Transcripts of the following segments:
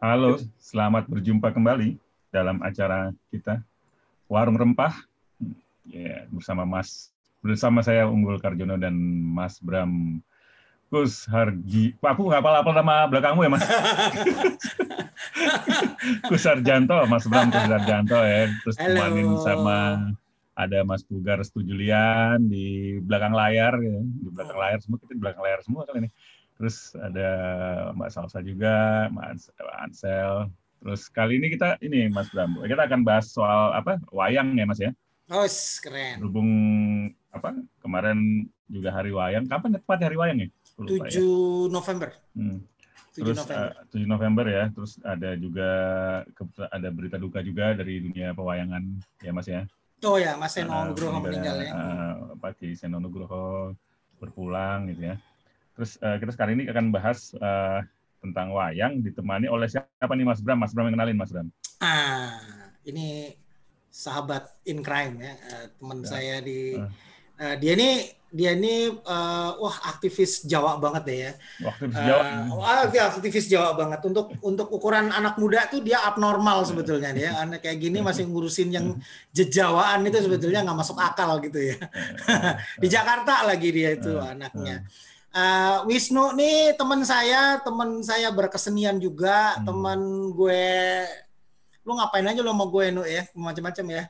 Halo, selamat berjumpa kembali dalam acara kita Warung Rempah ya, bersama Mas bersama saya Unggul Karjono dan Mas Bram Gus Hargi. Pak, aku nggak apa-apa nama belakangmu ya, Mas? Gus Sarjanto, Mas Bram Gus Sarjanto ya. Terus temanin sama ada Mas Pugar Julian di belakang layar ya. Di belakang layar semua kita di belakang layar semua kali ini. Terus ada Mbak Salsa juga, Mbak Ansel. Terus kali ini kita ini Mas Bram, kita akan bahas soal apa wayang ya Mas ya. Oh, keren. Berhubung apa kemarin juga hari wayang. Kapan tepat hari wayang ya? 7 ya. November. Hmm. 7 Terus November. Uh, 7 November ya. Terus ada juga ada berita duka juga dari dunia pewayangan ya Mas ya. Oh ya, Mas Seno Nugroho uh, meninggal ya. Uh, Pak Seno Nugroho berpulang gitu ya. Terus uh, kita sekarang ini akan bahas uh, tentang wayang ditemani oleh siapa nih Mas Bram? Mas Bram yang kenalin Mas Bram. Ah, ini sahabat in crime ya, uh, teman ya. saya di uh. Uh, dia ini dia ini uh, wah aktivis Jawa banget deh ya. aktivis Jawa. Uh, wah, dia aktivis Jawa banget. Untuk untuk ukuran anak muda tuh dia abnormal sebetulnya dia. Anak kayak gini masih ngurusin yang jejawaan itu sebetulnya nggak masuk akal gitu ya. Di Jakarta lagi dia itu anaknya. Uh, Wisnu nih teman saya, teman saya berkesenian juga, hmm. teman gue. Lu ngapain aja lo mau gue nu ya, macam-macam ya.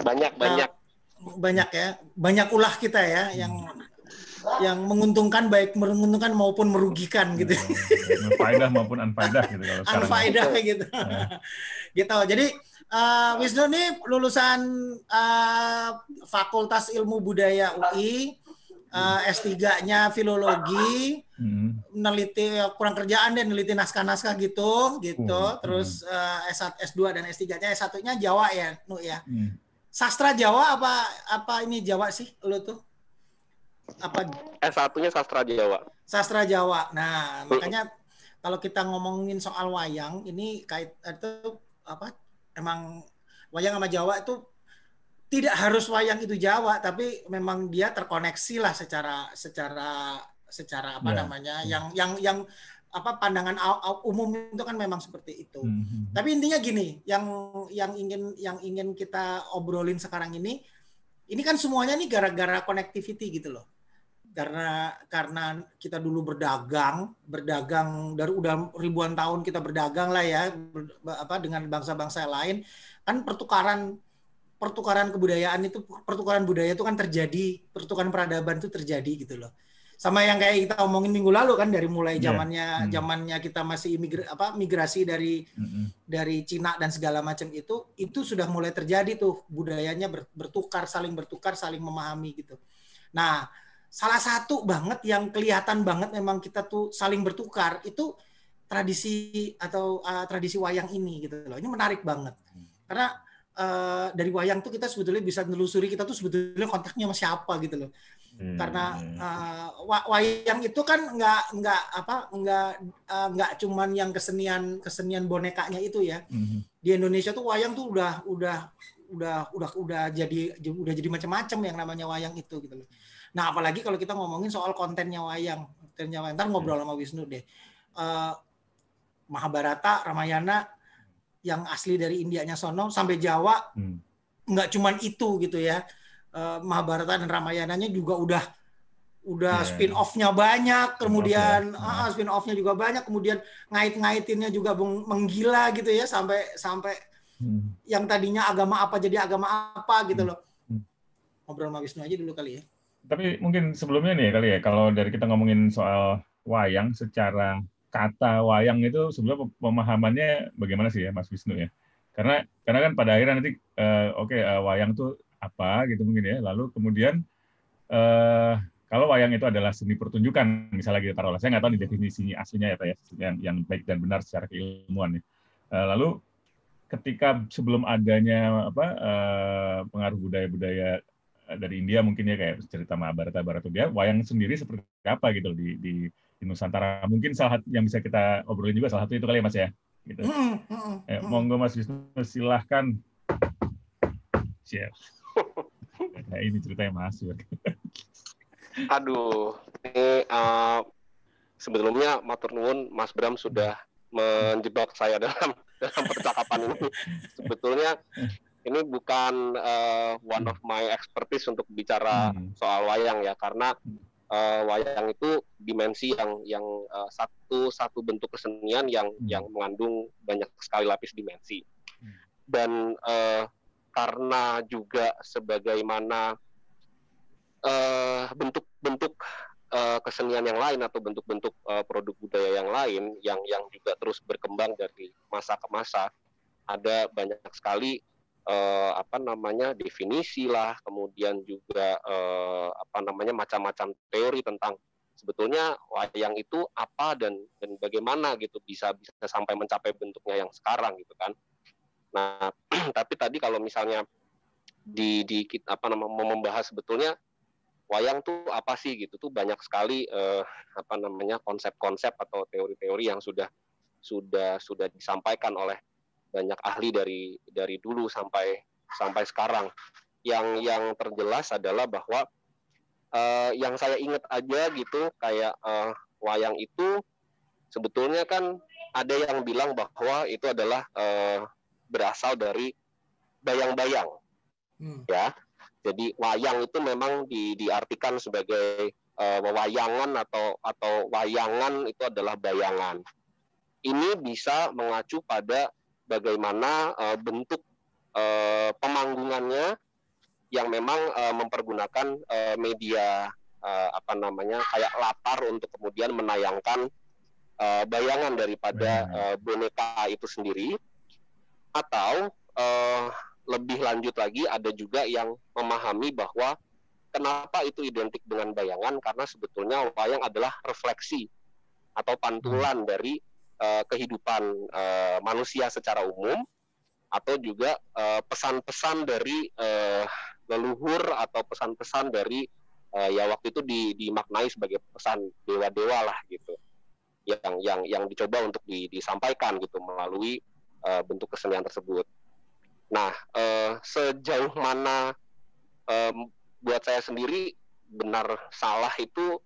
Banyak uh, banyak. Banyak ya, banyak ulah kita ya yang yang menguntungkan baik menguntungkan maupun merugikan gitu. Faedah maupun anfaedah gitu kalau Anfaedah gitu. gitu. Jadi uh, Wisnu nih lulusan uh, Fakultas Ilmu Budaya UI uh, S3-nya filologi, hmm. meneliti kurang kerjaan dan meneliti naskah-naskah gitu, gitu. Hmm. Terus uh, S1, S2 dan S3-nya, S1-nya Jawa ya, Nu ya. Hmm. Sastra Jawa apa apa ini Jawa sih lu tuh? Apa S1-nya sastra Jawa. Sastra Jawa. Nah, makanya kalau kita ngomongin soal wayang ini kait itu apa? Emang wayang sama Jawa itu tidak harus wayang itu Jawa tapi memang dia terkoneksi lah secara secara secara apa yeah. namanya yeah. yang yang yang apa pandangan umum itu kan memang seperti itu. Mm-hmm. Tapi intinya gini, yang yang ingin yang ingin kita obrolin sekarang ini ini kan semuanya nih gara-gara connectivity gitu loh. Karena karena kita dulu berdagang, berdagang dari udah ribuan tahun kita berdagang lah ya ber, apa dengan bangsa-bangsa lain kan pertukaran pertukaran kebudayaan itu pertukaran budaya itu kan terjadi pertukaran peradaban itu terjadi gitu loh sama yang kayak kita omongin minggu lalu kan dari mulai iya. zamannya yeah. hmm. zamannya kita masih imigra, apa migrasi dari hmm. dari Cina dan segala macam itu itu sudah mulai terjadi tuh budayanya bertukar saling bertukar saling memahami gitu nah salah satu banget yang kelihatan banget memang kita tuh saling bertukar itu tradisi atau uh, tradisi wayang ini gitu loh ini menarik banget hmm. karena uh, dari wayang tuh kita sebetulnya bisa menelusuri kita tuh sebetulnya kontaknya sama siapa gitu loh. Hmm. Karena uh, wayang itu kan nggak nggak apa nggak uh, nggak cuman yang kesenian kesenian bonekanya itu ya. Hmm. Di Indonesia tuh wayang tuh udah udah udah udah udah jadi udah jadi macam-macam yang namanya wayang itu gitu loh. Nah, apalagi kalau kita ngomongin soal kontennya wayang, kontennya wayang. Ntar ngobrol sama Wisnu deh. Uh, Mahabharata, Ramayana yang asli dari Indianya sono sampai Jawa hmm. nggak cuman itu gitu ya uh, Mahabharata dan Ramayananya juga udah udah yeah. spin offnya banyak kemudian okay. uh, spin offnya juga banyak kemudian ngait-ngaitinnya juga menggila gitu ya sampai sampai hmm. yang tadinya agama apa jadi agama apa gitu hmm. loh hmm. ngobrol sama Wisnu aja dulu kali ya tapi mungkin sebelumnya nih kali ya kalau dari kita ngomongin soal wayang secara kata wayang itu sebenarnya pemahamannya bagaimana sih ya Mas Wisnu ya? Karena karena kan pada akhirnya nanti uh, oke okay, uh, eh, wayang itu apa gitu mungkin ya. Lalu kemudian uh, kalau wayang itu adalah seni pertunjukan misalnya gitu taruhlah saya nggak tahu nih definisi aslinya ya Pak ya yang yang baik dan benar secara keilmuan ya. Uh, lalu ketika sebelum adanya apa uh, pengaruh budaya-budaya dari India mungkin ya kayak cerita Mahabharata Bharata dia wayang sendiri seperti apa gitu di di di Nusantara. Mungkin salah satu yang bisa kita obrolin juga salah satu itu kali ya Mas ya. Gitu. Mm, mm, eh, monggo Mas Wisnu silahkan share. Nah, ini ceritanya Mas. Aduh, ini uh, sebelumnya matur nuwun Mas Bram sudah menjebak saya dalam dalam percakapan ini. Sebetulnya ini bukan uh, one of my expertise untuk bicara hmm. soal wayang ya karena uh, wayang itu dimensi yang yang uh, satu satu bentuk kesenian yang hmm. yang mengandung banyak sekali lapis dimensi hmm. dan uh, karena juga sebagaimana bentuk-bentuk uh, kesenian yang lain atau bentuk-bentuk uh, produk budaya yang lain yang yang juga terus berkembang dari masa ke masa ada banyak sekali uh, apa namanya definisi lah kemudian juga uh, apa namanya macam-macam teori tentang sebetulnya wayang itu apa dan dan bagaimana gitu bisa bisa sampai mencapai bentuknya yang sekarang gitu kan. Nah tapi tadi kalau misalnya di di apa namanya membahas sebetulnya wayang tuh apa sih gitu tuh banyak sekali eh, apa namanya konsep-konsep atau teori-teori yang sudah sudah sudah disampaikan oleh banyak ahli dari dari dulu sampai sampai sekarang. Yang yang terjelas adalah bahwa eh, yang saya ingat aja gitu kayak eh, wayang itu sebetulnya kan ada yang bilang bahwa itu adalah eh, berasal dari bayang-bayang, hmm. ya jadi wayang itu memang di, diartikan sebagai uh, wewayangan atau atau wayangan itu adalah bayangan. Ini bisa mengacu pada bagaimana uh, bentuk uh, pemanggungannya yang memang uh, mempergunakan uh, media uh, apa namanya kayak latar untuk kemudian menayangkan uh, bayangan daripada uh, boneka itu sendiri. Atau uh, lebih lanjut lagi ada juga yang memahami bahwa kenapa itu identik dengan bayangan? Karena sebetulnya wayang adalah refleksi atau pantulan hmm. dari uh, kehidupan uh, manusia secara umum atau juga eh, pesan-pesan uh, dari uh, leluhur atau pesan-pesan dari uh, ya waktu itu di, dimaknai sebagai pesan dewa-dewa lah gitu yang yang yang dicoba untuk di, disampaikan gitu melalui uh, bentuk kesenian tersebut. Nah, eh, sejauh mana eh, buat saya sendiri benar salah itu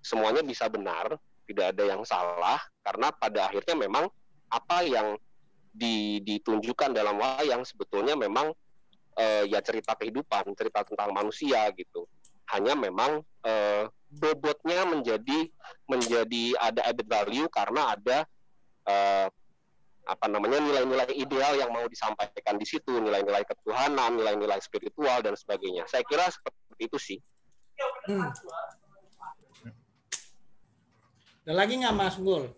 semuanya bisa benar, tidak ada yang salah karena pada akhirnya memang apa yang ditunjukkan dalam wayang sebetulnya memang eh, ya cerita kehidupan, cerita tentang manusia gitu. Hanya memang eh, bobotnya menjadi menjadi ada added value karena ada eh, apa namanya nilai-nilai ideal yang mau disampaikan di situ, nilai-nilai ketuhanan, nilai-nilai spiritual dan sebagainya. Saya kira seperti itu sih. Hmm. Ada lagi nggak Mas Gul?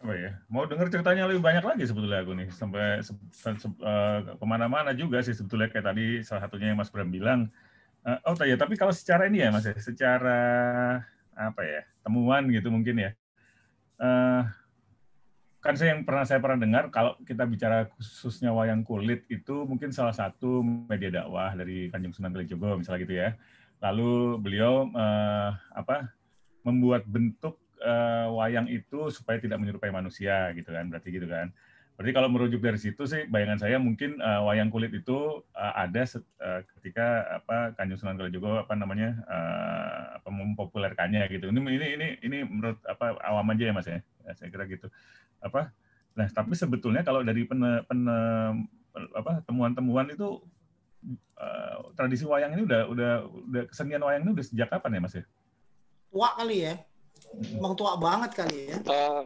Oh ya, mau dengar ceritanya lebih banyak lagi sebetulnya aku nih sampai se, se, uh, ke mana-mana juga sih sebetulnya kayak tadi salah satunya yang Mas Bram bilang. Uh, oh ya, tapi kalau secara ini ya Mas ya, secara apa ya temuan gitu mungkin ya. Uh, kan saya yang pernah saya pernah dengar kalau kita bicara khususnya wayang kulit itu mungkin salah satu media dakwah dari Kanjeng Sunan Kalijogo misalnya gitu ya. Lalu beliau eh, apa membuat bentuk eh, wayang itu supaya tidak menyerupai manusia gitu kan berarti gitu kan. Berarti kalau merujuk dari situ sih bayangan saya mungkin uh, wayang kulit itu uh, ada set, uh, ketika apa Kanjeng Sunan Kalijogo apa namanya uh, apa mempopulerkannya gitu. Ini ini ini ini menurut apa awam aja ya Mas ya. ya saya kira gitu apa nah tapi sebetulnya kalau dari pene, pene, apa temuan-temuan itu uh, tradisi wayang ini udah udah udah kesenian wayang ini udah sejak kapan ya mas ya tua kali ya emang tua banget kali ya uh,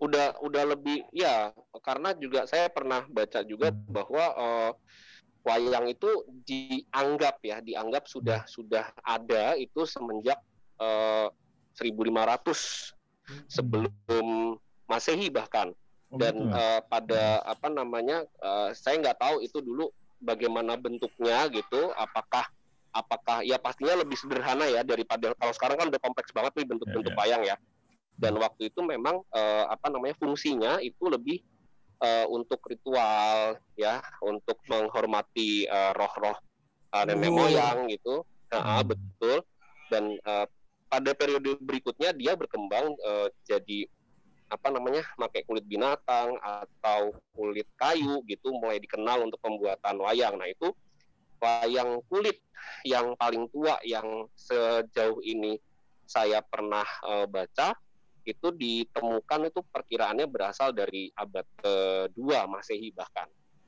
udah udah lebih ya karena juga saya pernah baca juga bahwa uh, wayang itu dianggap ya dianggap sudah sudah ada itu semenjak uh, 1500 hmm. sebelum Masehi bahkan oh, dan gitu. uh, pada apa namanya uh, saya nggak tahu itu dulu bagaimana bentuknya gitu apakah apakah ya pastinya lebih sederhana ya daripada kalau sekarang kan udah kompleks banget nih bentuk-bentuk yeah, yeah. wayang ya dan waktu itu memang uh, apa namanya fungsinya itu lebih uh, untuk ritual ya untuk menghormati roh-roh uh, nenek moyang gitu nah, hmm. betul dan uh, pada periode berikutnya dia berkembang uh, jadi apa namanya pakai kulit binatang atau kulit kayu gitu mulai dikenal untuk pembuatan wayang. Nah itu wayang kulit yang paling tua yang sejauh ini saya pernah uh, baca itu ditemukan itu perkiraannya berasal dari abad kedua Masehi bahkan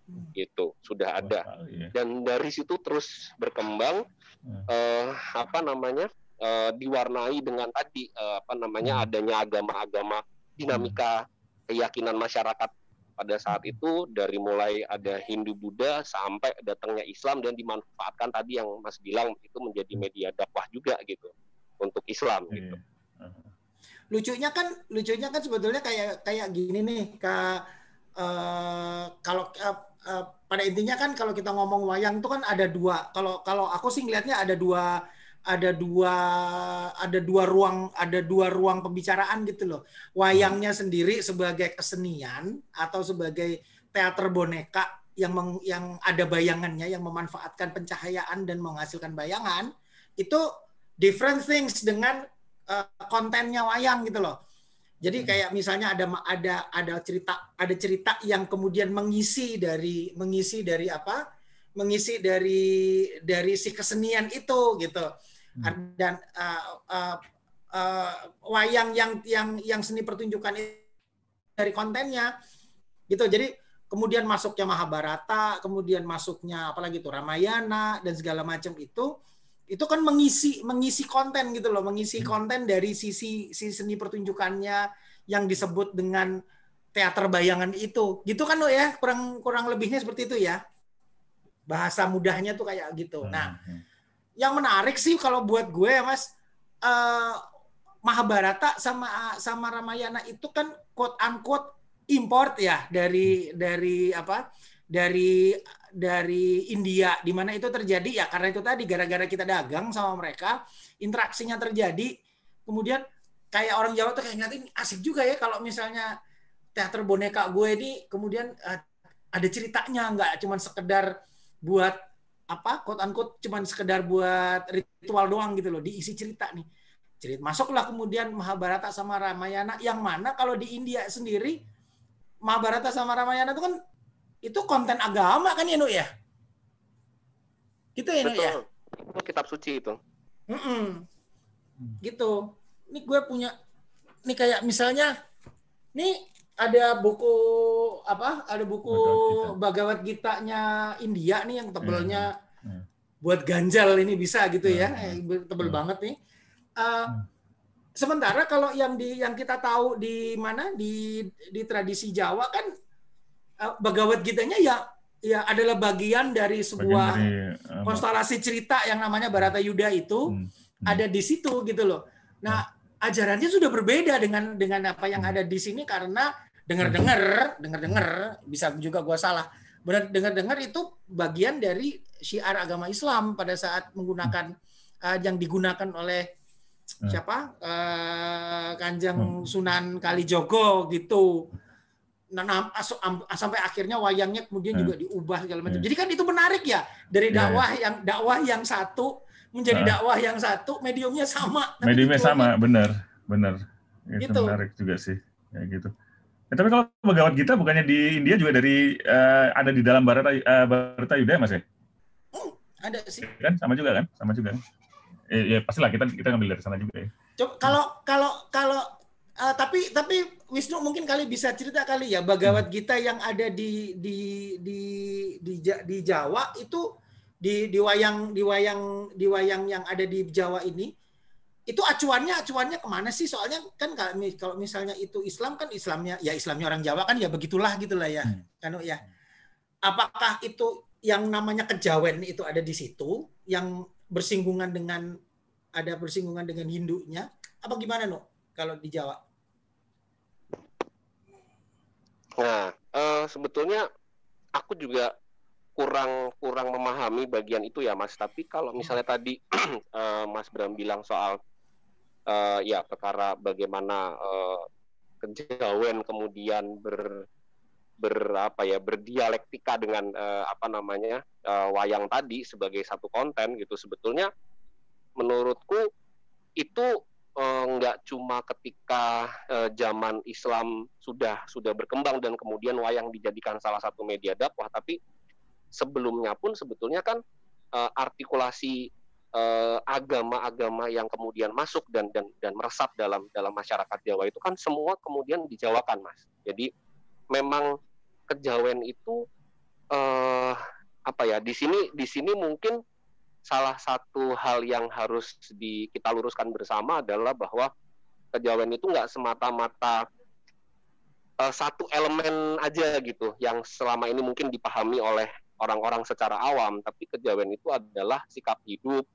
hmm. gitu sudah ada ya. dan dari situ terus berkembang hmm. eh, apa namanya eh, diwarnai dengan tadi eh, apa namanya hmm. adanya agama-agama dinamika keyakinan masyarakat pada saat itu dari mulai ada Hindu Buddha sampai datangnya Islam dan dimanfaatkan tadi yang Mas bilang itu menjadi media dakwah juga gitu untuk Islam iya. gitu. lucunya kan lucunya kan sebetulnya kayak kayak gini nih ke uh, kalau uh, uh, pada intinya kan kalau kita ngomong wayang itu kan ada dua. Kalau kalau aku sih ngelihatnya ada dua ada dua ada dua ruang ada dua ruang pembicaraan gitu loh wayangnya sendiri sebagai kesenian atau sebagai teater boneka yang meng, yang ada bayangannya yang memanfaatkan pencahayaan dan menghasilkan bayangan itu different things dengan uh, kontennya wayang gitu loh. Jadi hmm. kayak misalnya ada ada ada cerita ada cerita yang kemudian mengisi dari mengisi dari apa? Mengisi dari dari si kesenian itu gitu. Hmm. Dan uh, uh, uh, wayang yang yang yang seni pertunjukan dari kontennya gitu. Jadi kemudian masuknya Mahabharata, kemudian masuknya apalagi itu Ramayana dan segala macam itu itu kan mengisi mengisi konten gitu loh, mengisi hmm. konten dari sisi sisi seni pertunjukannya yang disebut dengan teater bayangan itu. Gitu kan lo ya, kurang kurang lebihnya seperti itu ya. Bahasa mudahnya tuh kayak gitu. Hmm, nah. Yang menarik sih kalau buat gue ya Mas uh, Mahabharata sama sama Ramayana itu kan quote unquote import ya dari dari apa? dari dari India di mana itu terjadi ya karena itu tadi gara-gara kita dagang sama mereka interaksinya terjadi kemudian kayak orang Jawa tuh kayak ngeliatin asik juga ya kalau misalnya teater boneka gue ini kemudian uh, ada ceritanya nggak cuma sekedar buat apa quote unquote cuma sekedar buat ritual doang gitu loh diisi cerita nih cerita masuklah kemudian Mahabharata sama Ramayana yang mana kalau di India sendiri Mahabharata sama Ramayana itu kan itu konten agama kan ya Nuk ya? Gitu ya Nuk ya? Itu kitab suci itu. Mm -mm. Gitu. Ini gue punya, ini kayak misalnya, nih ada buku apa? Ada buku Bhagavad Gita-nya India nih yang tebelnya hmm. Hmm. buat ganjal ini bisa gitu ya, hmm. tebel hmm. banget nih. Uh, sementara kalau yang di yang kita tahu di mana di di tradisi Jawa kan Eh, Bagawat Gitanya ya ya adalah bagian dari sebuah bagian dari, uh, konstelasi cerita yang namanya Barata Yuda itu hmm, hmm. ada di situ gitu loh. Nah, hmm. Ajarannya sudah berbeda dengan dengan apa yang hmm. ada di sini karena dengar-dengar, dengar-dengar bisa juga gua salah. Benar dengar-dengar itu bagian dari syiar agama Islam pada saat menggunakan uh, yang digunakan oleh siapa? Uh, Kanjeng Sunan Kalijogo gitu nah, sampai akhirnya wayangnya kemudian juga hmm. diubah segala macam. Hmm. Jadi kan itu menarik ya dari iya, dakwah yeah, yang dakwah yang satu menjadi dakwah yang satu, mediumnya sama. Mediumnya sama, benar, benar. Itu gitu. menarik juga sih, ya gitu. Ya, tapi kalau Begawat Gita bukannya di India juga dari uh, ada di dalam Barata uh, Barata Yuda Mas ya? Hmm, ada sih. Kan sama juga kan? Sama juga. Eh, ya pastilah kita kita ngambil dari sana juga ya. Coba kalau kalau kalau Uh, tapi tapi Wisnu mungkin kali bisa cerita kali ya Bagawat hmm. Gita yang ada di di di di, di Jawa itu di di wayang di wayang di wayang yang ada di Jawa ini itu acuannya acuannya ke mana sih soalnya kan kalau misalnya itu Islam kan Islamnya ya Islamnya orang Jawa kan ya begitulah gitulah ya hmm. kan ya apakah itu yang namanya kejawen itu ada di situ yang bersinggungan dengan ada bersinggungan dengan Hindunya apa gimana no kalau di Jawa? Nah, uh, sebetulnya aku juga kurang kurang memahami bagian itu ya, Mas. Tapi kalau misalnya tadi uh, Mas Bram bilang soal uh, ya perkara bagaimana uh, kejawen kemudian ber ber apa ya berdialektika dengan uh, apa namanya uh, wayang tadi sebagai satu konten gitu sebetulnya menurutku itu Eh, nggak cuma ketika uh, zaman Islam sudah sudah berkembang dan kemudian wayang dijadikan salah satu media dakwah, tapi sebelumnya pun sebetulnya kan uh, artikulasi eh, agama-agama yang kemudian masuk dan dan dan meresap dalam dalam masyarakat Jawa itu kan semua kemudian dijawakan mas. Jadi memang kejawen itu eh, apa ya di sini di sini mungkin salah satu hal yang harus di, kita luruskan bersama adalah bahwa kejawen itu nggak semata-mata uh, satu elemen aja gitu yang selama ini mungkin dipahami oleh orang-orang secara awam tapi kejawen itu adalah sikap hidup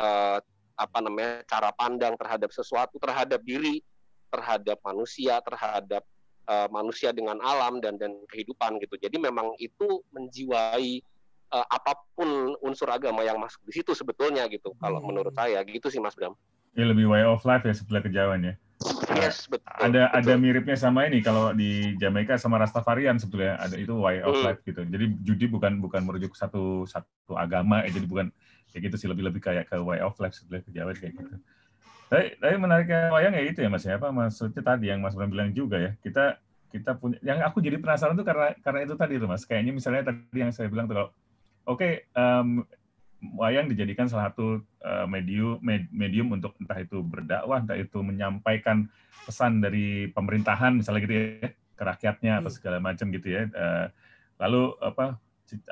uh, apa namanya cara pandang terhadap sesuatu terhadap diri terhadap manusia terhadap uh, manusia dengan alam dan dan kehidupan gitu jadi memang itu menjiwai uh, apa pun unsur agama yang masuk di situ sebetulnya gitu. Kalau hmm. menurut saya gitu sih Mas Bram. Ya lebih way of life ya sebelah kejawan ya. Yes, betul. Ada betul. ada miripnya sama ini kalau di Jamaika sama Rastafarian sebetulnya ada itu way of hmm. life gitu. Jadi judi bukan bukan merujuk satu satu agama ya jadi bukan kayak gitu sih lebih lebih kayak ke way of life sebelah kejawan kayak gitu. Tapi, tapi menariknya wayang ya itu ya Mas ya apa maksudnya tadi yang Mas Bram bilang juga ya. Kita kita punya yang aku jadi penasaran tuh karena karena itu tadi tuh Mas. Kayaknya misalnya tadi yang saya bilang tuh kalau oke okay, um, wayang dijadikan salah satu uh, medium medium untuk entah itu berdakwah entah itu menyampaikan pesan dari pemerintahan misalnya gitu ya ke rakyatnya atau hmm. segala macam gitu ya. Uh, lalu apa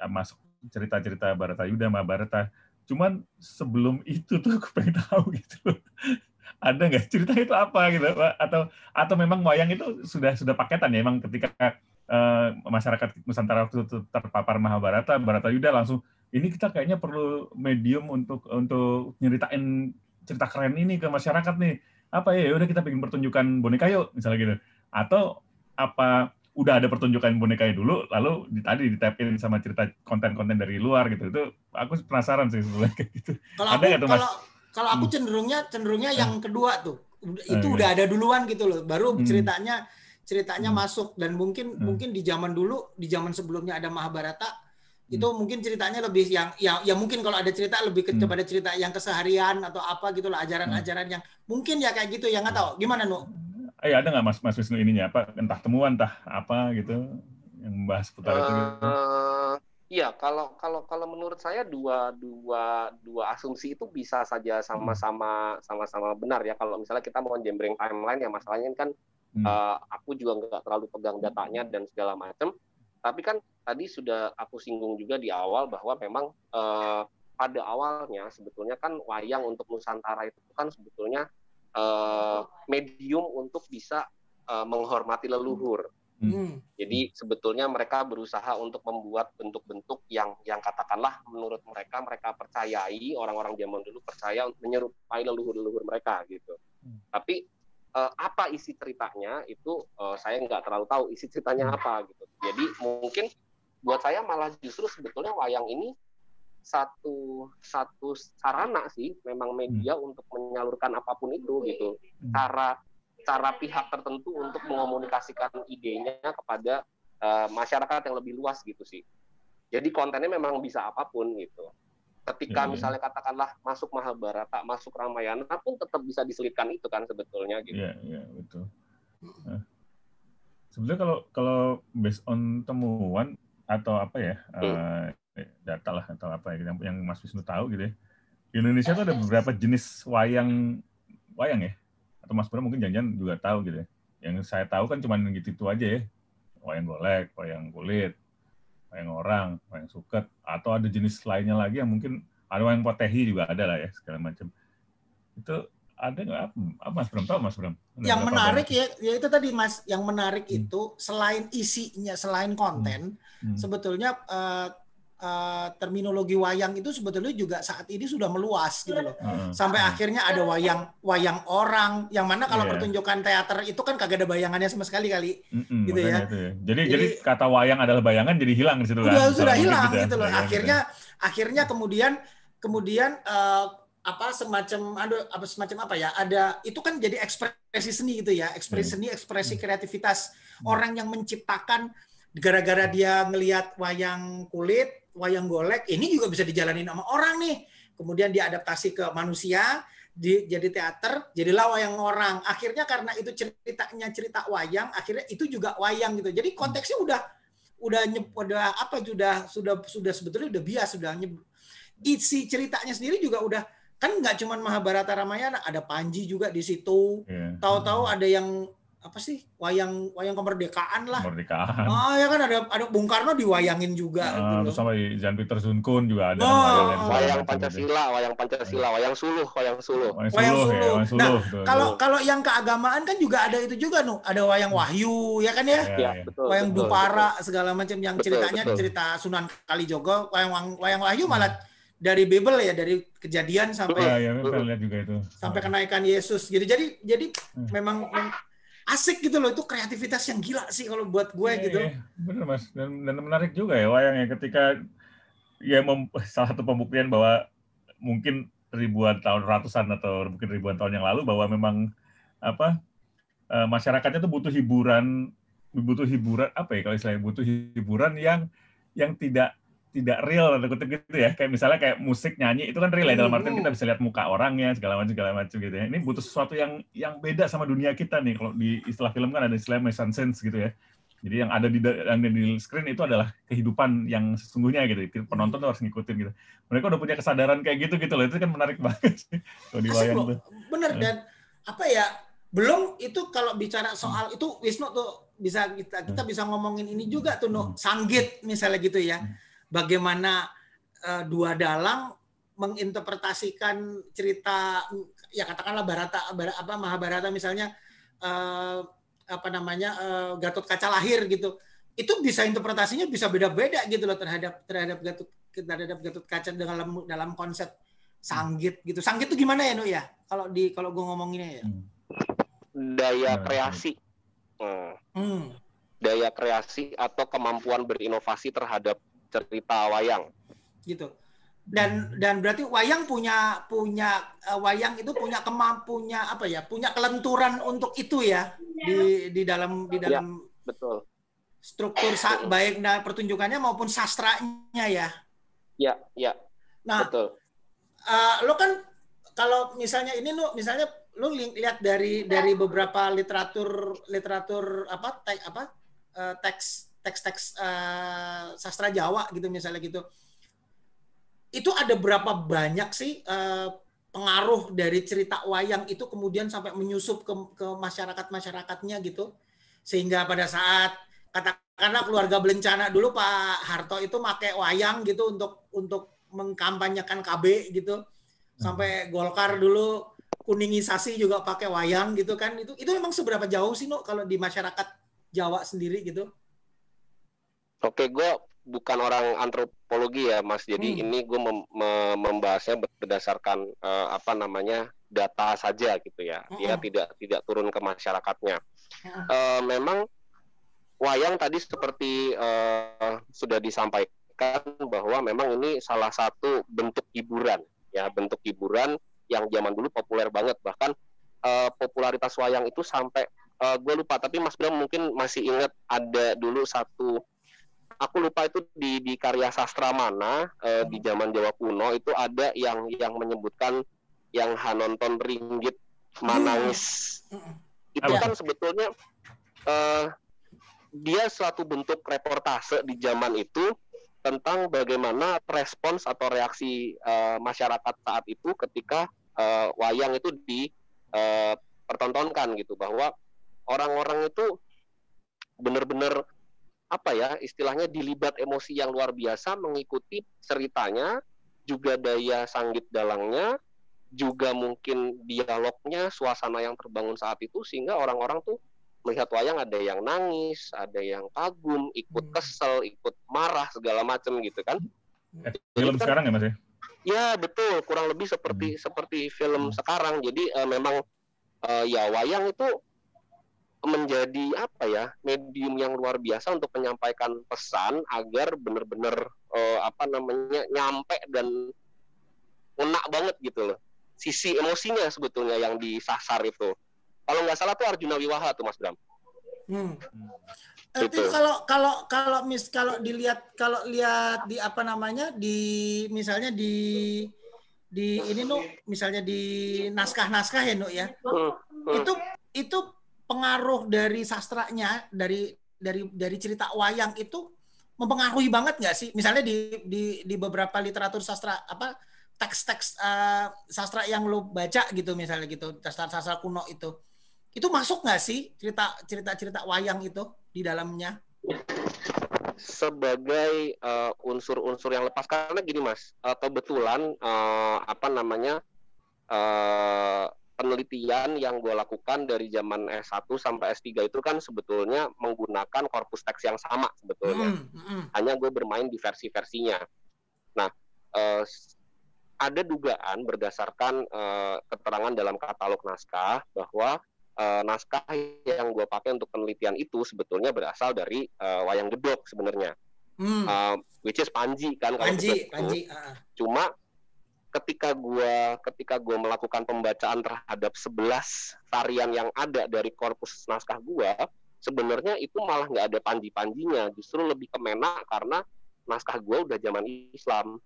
masuk cerita-cerita Baratayuda Mahabharata cuman sebelum itu tuh aku pengen tahu gitu ada nggak cerita itu apa gitu atau atau memang wayang itu sudah sudah paketan ya? Memang ketika uh, masyarakat Nusantara waktu itu terpapar Mahabharata, Barata Yuda langsung ini kita kayaknya perlu medium untuk untuk nyeritain cerita keren ini ke masyarakat nih. Apa ya? ya udah kita bikin pertunjukan boneka yuk, misalnya gitu. Atau apa udah ada pertunjukan boneka dulu, lalu di, tadi ditapin sama cerita konten-konten dari luar gitu. Itu aku penasaran sih sebenarnya kayak gitu. Kalau ada aku, kalau, kalau aku hmm. cenderungnya cenderungnya hmm. yang kedua tuh. Itu oh, udah ada duluan gitu loh. Baru hmm. ceritanya ceritanya hmm. masuk dan mungkin hmm. mungkin di zaman dulu di zaman sebelumnya ada Mahabharata hmm. Itu mungkin ceritanya lebih yang ya ya mungkin kalau ada cerita lebih ke, hmm. kepada cerita yang keseharian atau apa gitulah ajaran-ajaran hmm. yang mungkin ya kayak gitu ya nggak tahu gimana nu? Eh, ada nggak Mas Mas Wisnu ininya apa entah temuan entah apa gitu yang membahas seputar uh, itu gitu? Eh, iya, kalau kalau kalau menurut saya dua dua dua asumsi itu bisa saja sama-sama sama-sama benar ya. Kalau misalnya kita mau jembreng timeline ya masalahnya kan Hmm. Uh, aku juga nggak terlalu pegang datanya dan segala macam. Tapi kan tadi sudah aku singgung juga di awal bahwa memang uh, pada awalnya sebetulnya kan wayang untuk Nusantara itu kan sebetulnya uh, medium untuk bisa uh, menghormati leluhur. Hmm. hmm. Jadi sebetulnya mereka berusaha untuk membuat bentuk-bentuk yang yang katakanlah menurut mereka mereka percayai orang-orang zaman dulu percaya untuk menyerupai leluhur-leluhur mereka gitu. Hmm. Tapi uh, apa isi ceritanya itu uh, saya nggak terlalu tahu isi ceritanya hmm. apa gitu. Jadi mungkin buat saya malah justru sebetulnya wayang ini satu satu sarana sih memang media hmm. untuk menyalurkan apa pun itu gitu. Hmm. Cara cara pihak tertentu untuk mengomunikasikan idenya kepada uh, masyarakat yang lebih luas gitu sih. Jadi kontennya memang bisa apa pun gitu ketika yeah, misalnya katakanlah masuk Mahabharata, masuk Ramayana pun tetap bisa diselipkan itu kan sebetulnya gitu. Iya, yeah, iya, yeah, betul. Nah, sebenarnya kalau kalau based on temuan atau apa ya, hmm. uh, data lah atau apa ya yang, yang Mas Wisnu tahu gitu ya. Di Indonesia tuh ada beberapa jenis wayang wayang ya. Atau Mas Bro mungkin jangan-jangan juga tahu gitu ya. Yang saya tahu kan cuma gitu-gitu aja ya. Wayang golek, wayang kulit, wayang orang, wayang suket, atau ada jenis lainnya lagi yang mungkin ada wayang potehi juga ada lah ya segala macam. Itu ada nggak? Apa Mas Bram tahu Mas Bram? yang menarik ya, ya itu tadi Mas, yang menarik hmm. itu selain isinya, selain konten, hmm. Hmm. sebetulnya uh, uh, terminologi wayang itu sebetulnya juga saat ini sudah meluas gitu loh. Uh, Sampai uh. akhirnya ada wayang wayang orang yang mana kalau yeah. pertunjukan teater itu kan kagak ada bayangannya sama sekali kali. Mm -mm, gitu ya. Ya. Jadi, jadi jadi kata wayang adalah bayangan jadi hilang di situ kan. Sudah sudah hilang gitu, ya. gitu loh. Akhirnya gitu. akhirnya kemudian kemudian uh, apa semacam aduh apa semacam apa ya ada itu kan jadi ekspresi seni gitu ya ekspresi seni ekspresi kreativitas orang yang menciptakan gara-gara dia ngelihat wayang kulit wayang golek ini juga bisa dijalanin sama orang nih. Kemudian diadaptasi ke manusia, di, jadi teater, jadilah wayang orang. Akhirnya karena itu ceritanya cerita wayang, akhirnya itu juga wayang gitu. Jadi konteksnya udah udah udah apa sudah sudah sudah sebetulnya udah bias sudah isi ceritanya sendiri juga udah kan nggak cuma Mahabharata Ramayana, ada Panji juga di situ. Iya. Tahu-tahu ada yang apa sih wayang wayang kemerdekaan lah. Kemerdekaan. Oh ya kan ada ada Bung Karno diwayangin juga. Ah, gitu terus sama Jan Peter Zunkun juga ada Oh, wayang oh, segala Wayang gitu. Pancasila, wayang Pancasila, wayang suluh, wayang suluh. Wayang Wayang Suluh ya, Suluh. Wayang Nah, Suluh. tuh, Kalau tuh. kalau yang keagamaan kan juga ada itu juga nu, ada wayang Wahyu ya kan ya. Ya, Ya, ya. betul. wayang betul, Dupara segala macam yang Betul, ceritanya betul. cerita Sunan Kalijogo, wayang wayang Wahyu Hmm. Dari Bible ya dari kejadian sampai Ya, ya, saya lihat juga itu. sampai kenaikan Yesus. Jadi jadi jadi Hmm. memang mem- asik gitu loh itu kreativitas yang gila sih kalau buat gue Iya, gitu. iya, bener mas dan, dan menarik juga ya wayang ya ketika ya mem- salah satu pembuktian bahwa mungkin ribuan tahun ratusan atau mungkin ribuan tahun yang lalu bahwa memang apa eh, masyarakatnya tuh butuh hiburan butuh hiburan apa ya kalau istilahnya butuh hiburan yang yang tidak tidak real atau kutip gitu ya. Kayak misalnya kayak musik nyanyi itu kan real ya. Dalam artian kita bisa lihat muka orangnya segala macam segala macam gitu ya. Ini butuh sesuatu yang yang beda sama dunia kita nih. Kalau di istilah film kan ada istilah mise en scène gitu ya. Jadi yang ada di yang ada di screen itu adalah kehidupan yang sesungguhnya gitu. Penonton tuh harus ngikutin gitu. Mereka udah punya kesadaran kayak gitu gitu loh. Itu kan menarik banget sih. Kalau di wayang tuh. Bener Hmm. dan apa ya belum itu kalau bicara soal itu Wisnu tuh bisa kita kita bisa ngomongin ini juga tuh no Hmm. sanggit misalnya gitu ya. Hmm. Bagaimana eh, dua dalang menginterpretasikan cerita ya katakanlah Barata Bara- apa Mahabharata misalnya eh, apa namanya eh, Gatot Kaca lahir gitu. Itu bisa interpretasinya bisa beda-beda gitu loh terhadap terhadap Gatot terhadap Gatot Kaca dalam dalam konsep sanggit gitu. Sanggit itu gimana ya, Nu ya? Kalau di kalau gue ngomonginnya ya. Daya Nah, kreasi. Hmm. Hmm. Daya kreasi atau kemampuan berinovasi terhadap cerita wayang. gitu. Dan dan berarti wayang punya punya eh, wayang itu punya kemampunya apa ya? Punya kelenturan untuk itu ya di di dalam di dalam Betul. struktur baik nah, pertunjukannya maupun sastranya ya. Ya, ya, Nah, betul. eh, lo kan kalau misalnya ini lo misalnya lo li- lihat dari dari beberapa literatur literatur apa teks apa eh, teks teks-teks eh, sastra Jawa gitu misalnya gitu. Itu ada berapa banyak sih eh, pengaruh dari cerita wayang itu kemudian sampai menyusup ke ke masyarakat-masyarakatnya gitu. Sehingga pada saat katakanlah keluarga berencana dulu Pak Harto itu pakai wayang gitu untuk untuk mengkampanyekan KB gitu. Sampai Golkar dulu kuningisasi juga pakai wayang gitu kan. Itu itu memang seberapa jauh sih no kalau di masyarakat Jawa sendiri gitu? Oke, gue bukan orang antropologi ya, Mas. Jadi Hmm. ini gue mem- me- membahasnya berdasarkan eh, apa namanya data saja gitu ya. Dia Mm-mm. tidak tidak turun ke masyarakatnya. Mm-mm. Eh, memang wayang tadi seperti eh, sudah disampaikan bahwa memang ini salah satu bentuk hiburan ya, bentuk hiburan yang zaman dulu populer banget. Bahkan eh, popularitas wayang itu sampai gue lupa, tapi Mas Bram mungkin masih ingat ada dulu satu aku lupa itu di di karya sastra mana eh, di zaman Jawa kuno itu ada yang yang menyebutkan yang Hanonton Ringgit Manangis. Mm-mm. Itu kan sebetulnya eh, dia suatu bentuk reportase di zaman itu tentang bagaimana respons atau reaksi eh, masyarakat saat itu ketika eh, wayang itu dipertontonkan gitu bahwa orang-orang itu benar-benar apa ya istilahnya dilibat emosi yang luar biasa mengikuti ceritanya juga daya sanggit dalangnya juga mungkin dialognya suasana yang terbangun saat itu sehingga orang-orang tuh melihat wayang ada yang nangis ada yang kagum ikut Hmm. kesel ikut marah segala macam gitu kan. Film kan- sekarang ya mas ya? Ya betul. Kurang lebih seperti seperti film sekarang. Jadi eh, memang eh, ya wayang itu menjadi apa ya medium yang luar biasa untuk menyampaikan pesan agar benar-benar eh, apa namanya nyampe dan enak banget gitu loh sisi emosinya sebetulnya yang disasar itu kalau nggak salah tuh Arjuna Wiwaha tuh Mas Bram Hmm. Gitu. Itu kalau kalau kalau mis kalau dilihat kalau lihat di apa namanya di misalnya di di ini nu misalnya di naskah-naskah ya nu ya Hmm, hmm. itu itu pengaruh dari sastranya dari dari dari cerita wayang itu mempengaruhi banget nggak sih? Misalnya di di di beberapa literatur sastra apa teks-teks uh, sastra yang lo baca gitu misalnya gitu sastra-sastra kuno itu. Itu masuk nggak sih cerita cerita cerita wayang itu di dalamnya? Sebagai uh, unsur-unsur yang lepas karena gini mas uh, kebetulan uh, apa namanya uh, penelitian yang gue lakukan dari zaman S1 sampai S3 itu kan sebetulnya menggunakan korpus teks yang sama sebetulnya. Mm, mm. Hanya gue bermain di versi-versinya. Nah, uh, ada dugaan berdasarkan uh, keterangan dalam katalog naskah bahwa uh, naskah yang gue pakai untuk penelitian itu sebetulnya berasal dari uh, wayang gedok sebenarnya. Mm. Uh, which is Panji kan Panji, Panji. Uh. Cuma ketika gue ketika gue melakukan pembacaan terhadap 11 varian yang ada dari korpus naskah gue sebenarnya itu malah nggak ada panji-panjinya justru lebih kemena karena naskah gue udah zaman Islam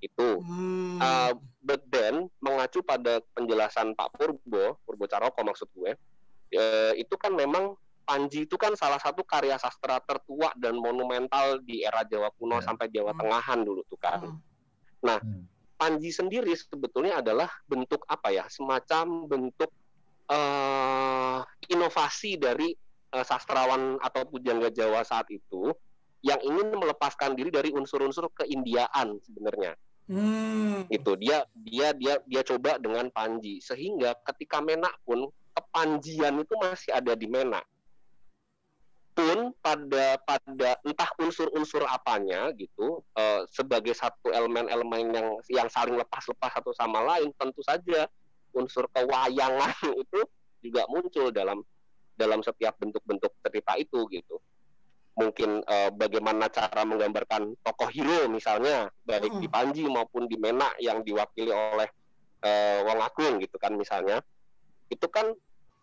itu hmm. uh, but then mengacu pada penjelasan Pak Purbo Purbo Caroko maksud gue uh, itu kan memang Panji itu kan salah satu karya sastra tertua dan monumental di era Jawa kuno yeah. sampai Jawa hmm. Tengahan dulu tuh kan. Hmm. Nah, hmm Panji sendiri sebetulnya adalah bentuk apa ya semacam bentuk uh, inovasi dari uh, sastrawan atau pujangga Jawa saat itu yang ingin melepaskan diri dari unsur-unsur keindiaan sebenarnya. Hmm. Itu dia dia dia dia coba dengan Panji sehingga ketika Menak pun kepanjian itu masih ada di Menak pun pada pada entah unsur-unsur apanya gitu uh, sebagai satu elemen-elemen yang yang saling lepas-lepas satu sama lain tentu saja unsur kewayangan itu juga muncul dalam dalam setiap bentuk-bentuk cerita itu gitu mungkin uh, bagaimana cara menggambarkan tokoh hero misalnya baik hmm. di Panji maupun di Menak yang diwakili oleh uh, Wong Agung gitu kan misalnya itu kan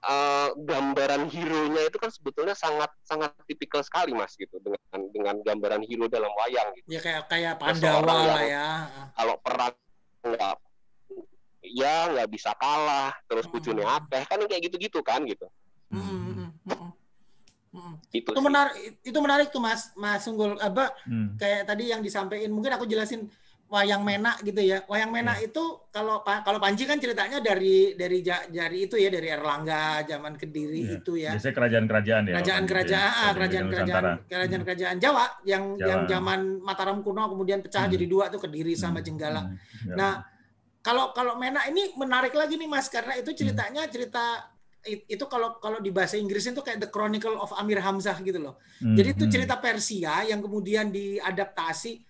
uh, gambaran hero-nya itu kan sebetulnya sangat sangat tipikal sekali mas gitu dengan dengan gambaran hero dalam wayang gitu. Ya kayak kayak Pandawa lah ya. Kalau perang nggak ya nggak bisa kalah terus hmm. bujune apa kan kayak gitu-gitu kan gitu. Hmm. Hmm. hmm. hmm. Itu, itu menarik itu menarik tuh mas mas Sunggul apa hmm. kayak tadi yang disampaikan mungkin aku jelasin wayang menak gitu ya. Wayang menak ya. itu kalau kalau Panji kan ceritanya dari dari dari itu ya dari Erlangga zaman Kediri ya. itu ya. Biasanya kerajaan-kerajaan ya. Kerajaan-kerajaan, ya. kerajaan-kerajaan, kerajaan-kerajaan Jawa yang Jawa. yang zaman Mataram kuno kemudian pecah hmm. jadi dua tuh Kediri sama hmm. Jenggala. Hmm. Ya. Nah, kalau kalau menak ini menarik lagi nih Mas karena itu ceritanya hmm. cerita itu kalau kalau di bahasa Inggris itu kayak The Chronicle of Amir Hamzah gitu loh. Hmm. Jadi itu hmm. cerita Persia yang kemudian diadaptasi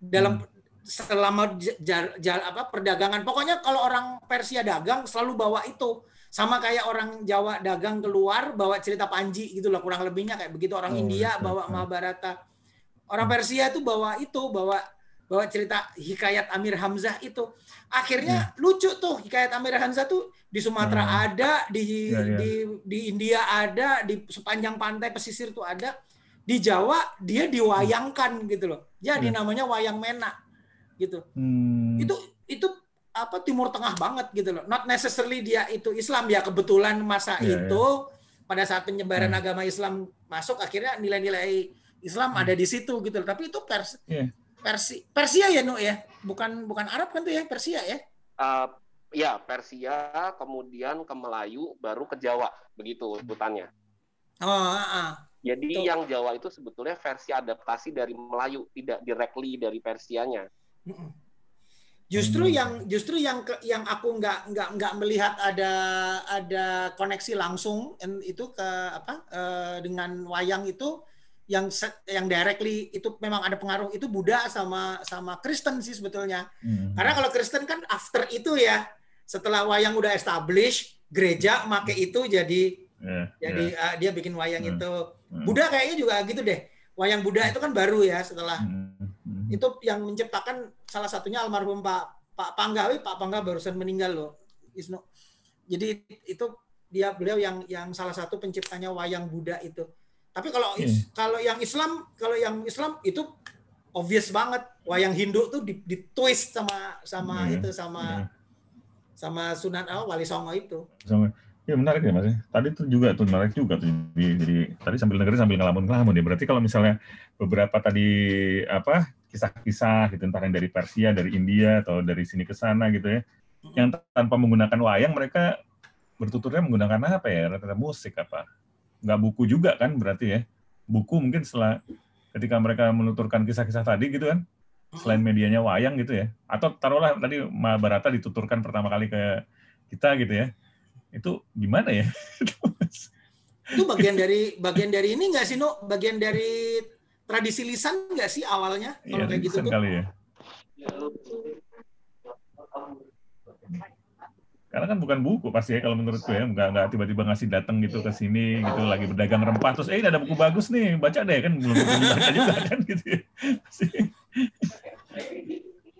dalam hmm selama jar, jar, apa perdagangan pokoknya kalau orang Persia dagang selalu bawa itu sama kayak orang Jawa dagang keluar bawa cerita Panji gitu loh kurang lebihnya kayak begitu orang oh, India iya, bawa iya. Mahabharata orang hmm. Persia itu bawa itu bawa bawa cerita hikayat Amir Hamzah itu akhirnya hmm. lucu tuh hikayat Amir Hamzah tuh di Sumatera hmm. ada di, ya, ya. di di India ada di sepanjang pantai pesisir tuh ada di Jawa dia diwayangkan gitu loh jadi hmm. namanya wayang menak gitu. Hmm. Itu itu apa Timur Tengah banget gitu loh. Not necessarily dia itu Islam ya kebetulan masa yeah, itu yeah. pada saat penyebaran hmm. agama Islam masuk akhirnya nilai-nilai Islam hmm. ada di situ gitu loh. Tapi itu pers yeah. Persi Persia ya Nu ya. Bukan bukan Arab kan tuh ya Persia ya. Uh, ya Persia kemudian ke Melayu baru ke Jawa begitu urutannya. Oh, uh, uh. Jadi Tuh. yang Jawa itu sebetulnya versi adaptasi dari Melayu, tidak directly dari Persianya. Justru hmm. yang justru yang ke, yang aku nggak nggak nggak melihat ada ada koneksi langsung itu ke apa uh, dengan wayang itu yang yang directly itu memang ada pengaruh itu Buddha sama sama Kristen sih sebetulnya. Hmm. Karena kalau Kristen kan after itu ya setelah wayang udah establish gereja make itu jadi yeah, jadi yeah. Uh, dia bikin wayang hmm. itu. Hmm. Buddha kayaknya juga gitu deh. Wayang Buddha itu kan baru ya setelah hmm itu yang menciptakan salah satunya almarhum Pak Pak Panggawi Pak Pangga barusan meninggal loh Isno jadi itu dia beliau yang yang salah satu penciptanya wayang Buddha itu tapi kalau hmm. kalau yang Islam kalau yang Islam itu obvious banget wayang Hindu tuh di, di twist sama sama hmm. itu sama hmm. sama Sunan oh, Wali Songo itu sama Ya menarik ya mas. Tadi tuh juga tuh menarik juga tuh. Jadi, jadi tadi sambil dengerin sambil ngelamun ngelamun ya. Berarti kalau misalnya beberapa tadi apa kisah-kisah gitu entah yang dari Persia, dari India atau dari sini ke sana gitu ya. Yang tanpa menggunakan wayang mereka bertuturnya menggunakan apa ya? Rata-rata musik apa? Nggak buku juga kan berarti ya. Buku mungkin setelah ketika mereka menuturkan kisah-kisah tadi gitu kan, selain medianya wayang gitu ya. Atau taruhlah tadi Mahabharata dituturkan pertama kali ke kita gitu ya. Itu gimana ya? itu bagian dari bagian dari ini nggak sih, No? Bagian dari tradisi lisan nggak sih awalnya kalau Iya, kayak gitu tuh? kali ya. Karena kan bukan buku pasti ya kalau menurutku ya, nggak nggak tiba-tiba ngasih datang gitu ke sini gitu lagi berdagang rempah terus eh ini ada buku bagus nih baca deh kan belum baca juga kan gitu. Ya.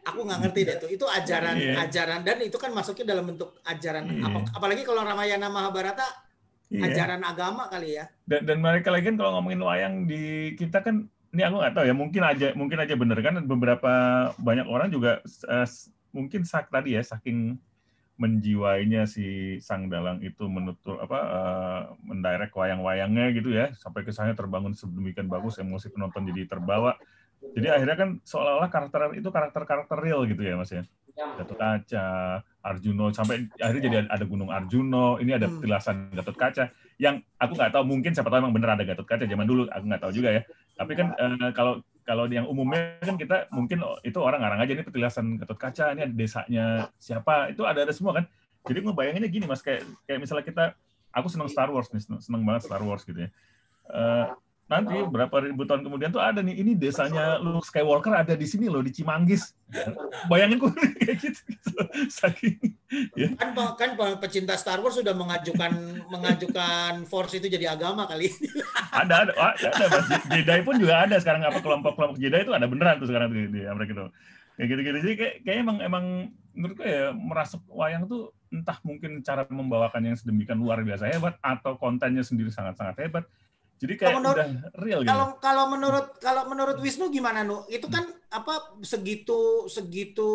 Aku nggak ngerti deh tuh. Itu ajaran Iya. ajaran dan itu kan masuknya dalam bentuk ajaran Iya. apa, apalagi kalau Ramayana Mahabharata Iya. ajaran agama kali ya. Dan, dan mereka lagi kan kalau ngomongin wayang di kita kan ini aku nggak tahu ya mungkin aja mungkin aja bener. Kan beberapa banyak orang juga eh, mungkin sak tadi ya saking menjiwainya si sang dalang itu menutur apa eh, mendirect wayang-wayangnya gitu ya. Sampai kesannya terbangun sedemikian bagus emosi penonton jadi terbawa. Jadi akhirnya kan seolah-olah karakter itu karakter-karakter real gitu ya mas ya. Gatot Kaca, Arjuno sampai akhirnya jadi ada Gunung Arjuno, ini ada Hmm. petilasan Gatot Kaca. Yang aku nggak tahu mungkin siapa tahu emang bener ada Gatot Kaca zaman dulu aku nggak tahu juga ya. Tapi kan eh, kalau kalau yang umumnya kan kita mungkin oh, itu orang ngarang aja ini petilasan Gatot Kaca, ini ada desanya siapa, itu ada ada semua kan. Jadi ngebayanginnya gini mas kayak kayak misalnya kita aku seneng Star Wars nih, seneng, banget Star Wars gitu ya. Eh, nanti berapa ribu tahun kemudian tuh ada nih ini desanya Luke Skywalker ada di sini loh di Cimanggis. Bayangin gue kayak gitu, gitu. saking Kan pe- kan pe- pecinta Star Wars sudah mengajukan mengajukan Force itu jadi agama kali. ada ada ada, ada mas. Jedi pun juga ada sekarang apa kelompok kelompok Jedi itu ada beneran tuh sekarang di, di Amerika itu. Kayak gitu gitu jadi kayak kayak emang emang menurut gue ya merasuk wayang tuh entah mungkin cara membawakannya yang sedemikian luar biasa hebat atau kontennya sendiri sangat sangat hebat jadi kayak Kalau menurut- udah real gitu Kalau kalau menurut kalau menurut Wisnu gimana nu? Itu kan apa segitu segitu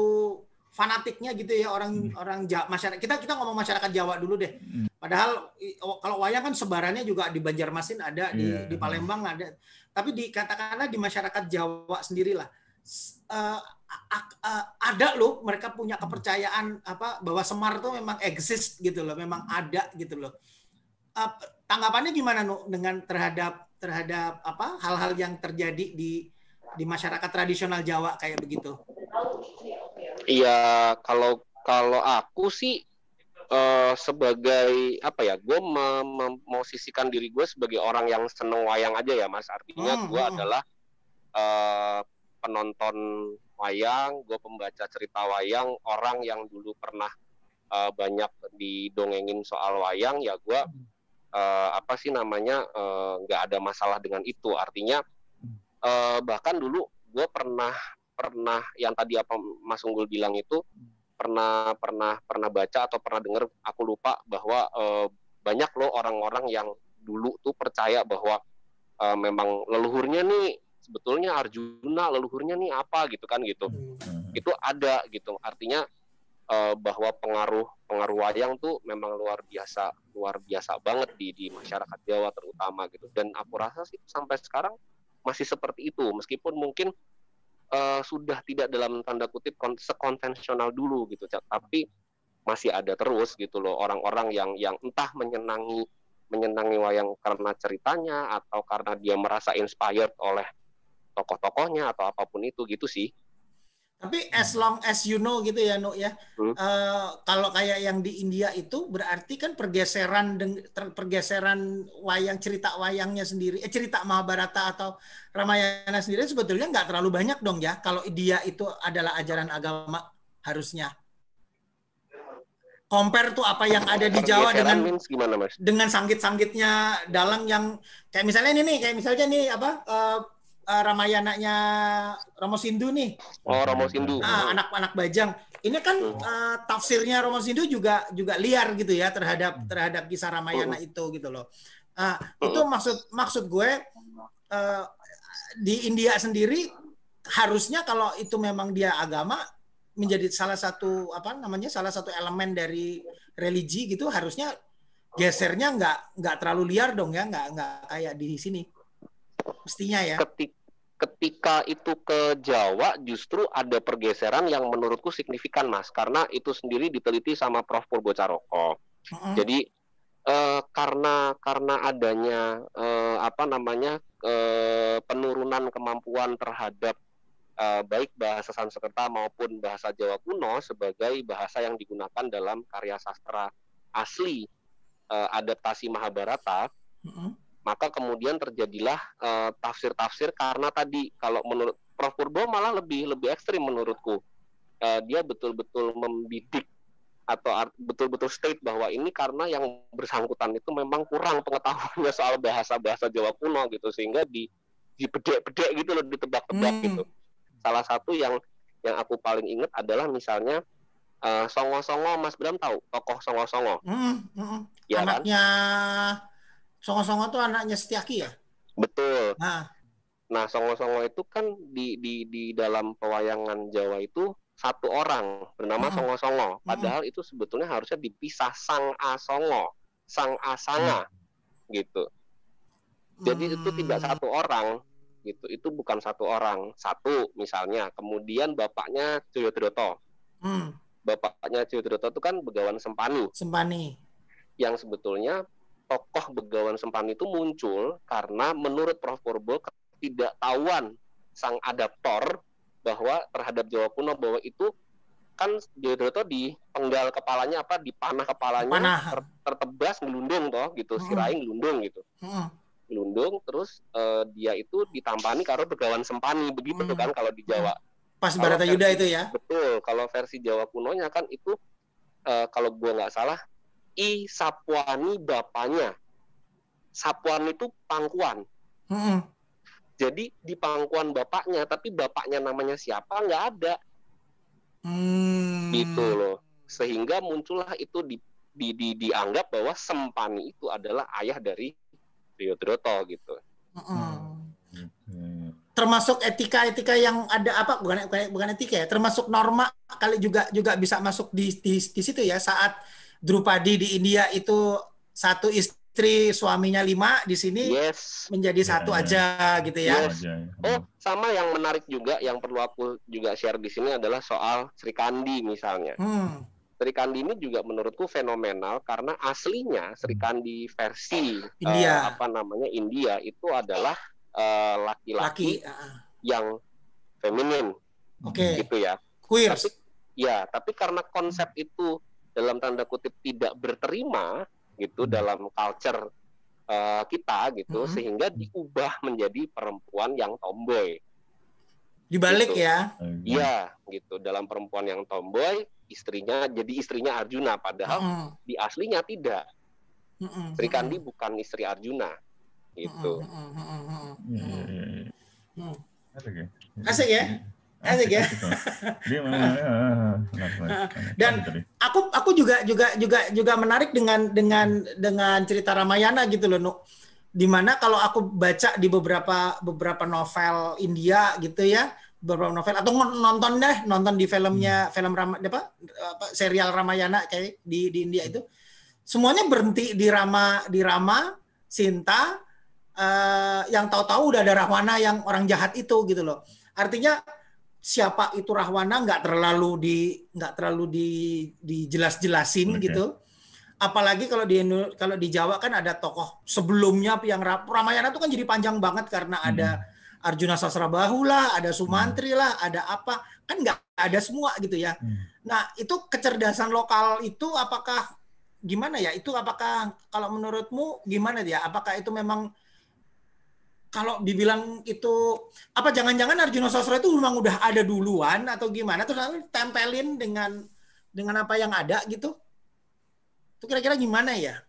fanatiknya gitu ya orang orang Ja- masyarakat kita kita ngomong masyarakat Jawa dulu deh. Hmm. Padahal oh, kalau wayang kan sebarannya juga di Banjarmasin ada, di Iya. di Palembang ada. Tapi dikatakanlah di masyarakat Jawa sendirilah a- eh, ada loh mereka punya kepercayaan apa bahwa Semar tuh memang exist gitu loh, memang ada gitu loh. Eh, tanggapannya gimana nu dengan terhadap terhadap apa hal-hal yang terjadi di di masyarakat tradisional Jawa kayak begitu? Iya, kalau kalau aku sih eh, sebagai apa ya, gue memosisikan diri gue sebagai orang yang seneng wayang aja ya, Mas. Artinya Hmm, gue hmm. adalah eh, penonton wayang, gue pembaca cerita wayang, orang yang dulu pernah eh, banyak didongengin soal wayang, ya gue eh, apa sih namanya eh, nggak ada masalah dengan itu. Artinya eh, bahkan dulu gue pernah pernah yang tadi apa Mas Unggul bilang itu pernah pernah pernah baca atau pernah dengar aku lupa bahwa eh, banyak loh orang-orang yang dulu tuh percaya bahwa eh, memang leluhurnya nih sebetulnya Arjuna leluhurnya nih apa gitu kan gitu Hmm. itu ada gitu artinya eh, bahwa pengaruh pengaruh wayang tuh memang luar biasa luar biasa banget di di masyarakat Jawa terutama gitu. Dan aku rasa sih sampai sekarang masih seperti itu. Meskipun mungkin eh, sudah tidak dalam tanda kutip kon- sekonvensional dulu gitu tapi masih ada terus gitu loh orang-orang yang yang entah menyenangi menyenangi wayang karena ceritanya atau karena dia merasa inspired oleh tokoh-tokohnya atau apa pun itu gitu sih Tapi as long as you know gitu ya, Nu ya. Hmm. Eh, kalau kayak yang di India itu berarti kan pergeseran ter- pergeseran wayang cerita wayangnya sendiri, eh, cerita Mahabharata atau Ramayana sendiri sebetulnya nggak terlalu banyak dong ya. Kalau dia itu adalah ajaran agama harusnya. Compare tuh apa yang ada di Jawa dengan gimana mas? dengan sanggit-sanggitnya dalang yang kayak misalnya ini nih, kayak misalnya nih apa eh, eh, Ramayananya Romo Sindu nih. Oh Romo Sindu. Ah, anak-anak Bajang. Ini kan Hmm. eh, tafsirnya Romo Sindu juga juga liar gitu ya terhadap terhadap kisah Ramayana Hmm. itu gitu loh. Ah, itu maksud maksud gue eh, di India sendiri harusnya kalau itu memang dia agama menjadi salah satu apa namanya salah satu elemen dari religi gitu harusnya gesernya nggak nggak terlalu liar dong ya nggak nggak kayak di sini mestinya ya. Ketik, ketika itu ke Jawa justru ada pergeseran yang menurutku signifikan mas karena itu sendiri diteliti sama Prof Purbo Caroko. Uh-huh. Jadi eh, karena karena adanya eh, apa namanya eh, penurunan kemampuan terhadap eh, baik bahasa Sanskerta maupun bahasa Jawa kuno sebagai bahasa yang digunakan dalam karya sastra asli eh, adaptasi Mahabharata. Uh-huh maka kemudian terjadilah uh, tafsir-tafsir karena tadi kalau menurut Prof Purbo malah lebih lebih ekstrim menurutku uh, dia betul-betul membidik atau betul-betul state bahwa ini karena yang bersangkutan itu memang kurang pengetahuannya soal bahasa-bahasa Jawa kuno gitu sehingga di dipedek-pedek gitu loh ditebak-tebak hmm. gitu salah satu yang yang aku paling ingat adalah misalnya uh, Songo-Songo Mas Bram tahu tokoh Songo-Songo hmm, hmm. Ya, anaknya kan? Songo-songo tuh anaknya Setiaki ya? Betul. Nah, nah songo-songo itu kan di di di dalam pewayangan Jawa itu satu orang bernama songo-songo. Padahal itu sebetulnya harusnya dipisah sang asongo, sang asanga gitu. Jadi itu tidak satu orang gitu. Itu bukan satu orang. Satu misalnya. Kemudian bapaknya Joyodroto. Hmm. Bapaknya Joyodroto itu kan Begawan Sempani. Sempani. Yang sebetulnya tokoh Begawan Sempani itu muncul karena menurut Prof. Purbo ketidaktahuan sang adaptor bahwa terhadap Jawa kuno bahwa itu kan Jodroto di penggal kepalanya apa di panah kepalanya panah. Ter, tertebas ngelundung toh gitu hmm. sirai ngelundung gitu hmm. ngelundung terus uh, dia itu ditampani karo Begawan Sempani begitu hmm. kan kalau di Jawa pas Barata Yuda itu ya betul kalau versi Jawa kunonya kan itu uh, kalau gua nggak salah I Sapuani bapaknya. Sapuan itu pangkuan. Hmm. Jadi di pangkuan bapaknya, tapi bapaknya namanya siapa nggak ada. Hmm. Gitu loh. Sehingga muncullah itu di, di, di, dianggap bahwa Sempani itu adalah ayah dari Diodroto gitu. Hmm. Termasuk etika-etika yang ada apa bukan bukan etika ya, termasuk norma kali juga juga bisa masuk di di, di situ ya saat Drupadi di India itu satu istri suaminya lima di sini yes. menjadi ya, satu ya. aja gitu ya. Yes. Oh sama yang menarik juga yang perlu aku juga share di sini adalah soal Sri Kandi misalnya. Hmm. Sri Kandi ini juga menurutku fenomenal karena aslinya Sri Kandi versi India. Uh, apa namanya India itu adalah eh, laki-laki uh, yang feminin, okay. gitu ya. Queer. Tapi, ya, tapi karena konsep itu dalam tanda kutip tidak berterima gitu hmm. dalam culture uh, kita gitu hmm. sehingga diubah menjadi perempuan yang tomboy. Dibalik gitu. ya? Iya, gitu. Dalam perempuan yang tomboy, istrinya jadi istrinya Arjuna padahal hmm. di aslinya tidak. Hmm. Sri Kandi bukan istri Arjuna. Gitu. Hmm. Hmm. Hmm. Hmm. Asik ya? Asik Dan aku aku juga juga juga juga menarik dengan dengan dengan cerita Ramayana gitu loh, Nuk. Di mana kalau aku baca di beberapa beberapa novel India gitu ya, beberapa novel atau nonton deh, nonton di filmnya hmm. film Rama apa, apa serial Ramayana kayak di di India itu semuanya berhenti di Rama di Rama Sinta uh, yang tahu-tahu udah ada Rahwana yang orang jahat itu gitu loh. Artinya siapa itu Rahwana nggak terlalu di nggak terlalu di dijelas-jelasin okay. gitu. Apalagi kalau di kalau di Jawa kan ada tokoh sebelumnya yang Ramayana itu kan jadi panjang banget karena hmm. ada Arjuna Sasrabahu lah, ada Sumantri hmm. lah, ada apa kan nggak ada semua gitu ya. Hmm. Nah itu kecerdasan lokal itu apakah gimana ya? Itu apakah kalau menurutmu gimana ya? Apakah itu memang kalau dibilang itu apa jangan-jangan Arjuna Sastra itu memang udah ada duluan atau gimana terus nanti tempelin dengan dengan apa yang ada gitu? Itu kira-kira gimana ya?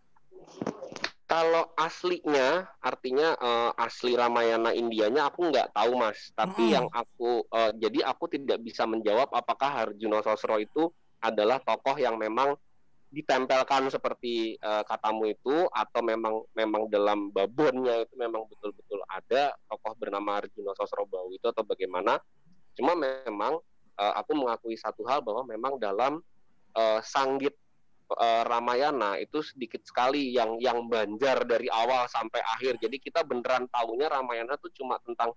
Kalau aslinya artinya uh, asli Ramayana Indianya aku nggak tahu mas. Tapi hmm. yang aku uh, jadi aku tidak bisa menjawab apakah Arjuna Sosro itu adalah tokoh yang memang ditempelkan seperti uh, katamu itu atau memang memang dalam babonnya itu memang betul-betul ada tokoh bernama Arjuna Sosrobahu itu atau bagaimana cuma memang uh, aku mengakui satu hal bahwa memang dalam uh, sanggit uh, Ramayana itu sedikit sekali yang yang banjar dari awal sampai akhir jadi kita beneran tahunya Ramayana itu cuma tentang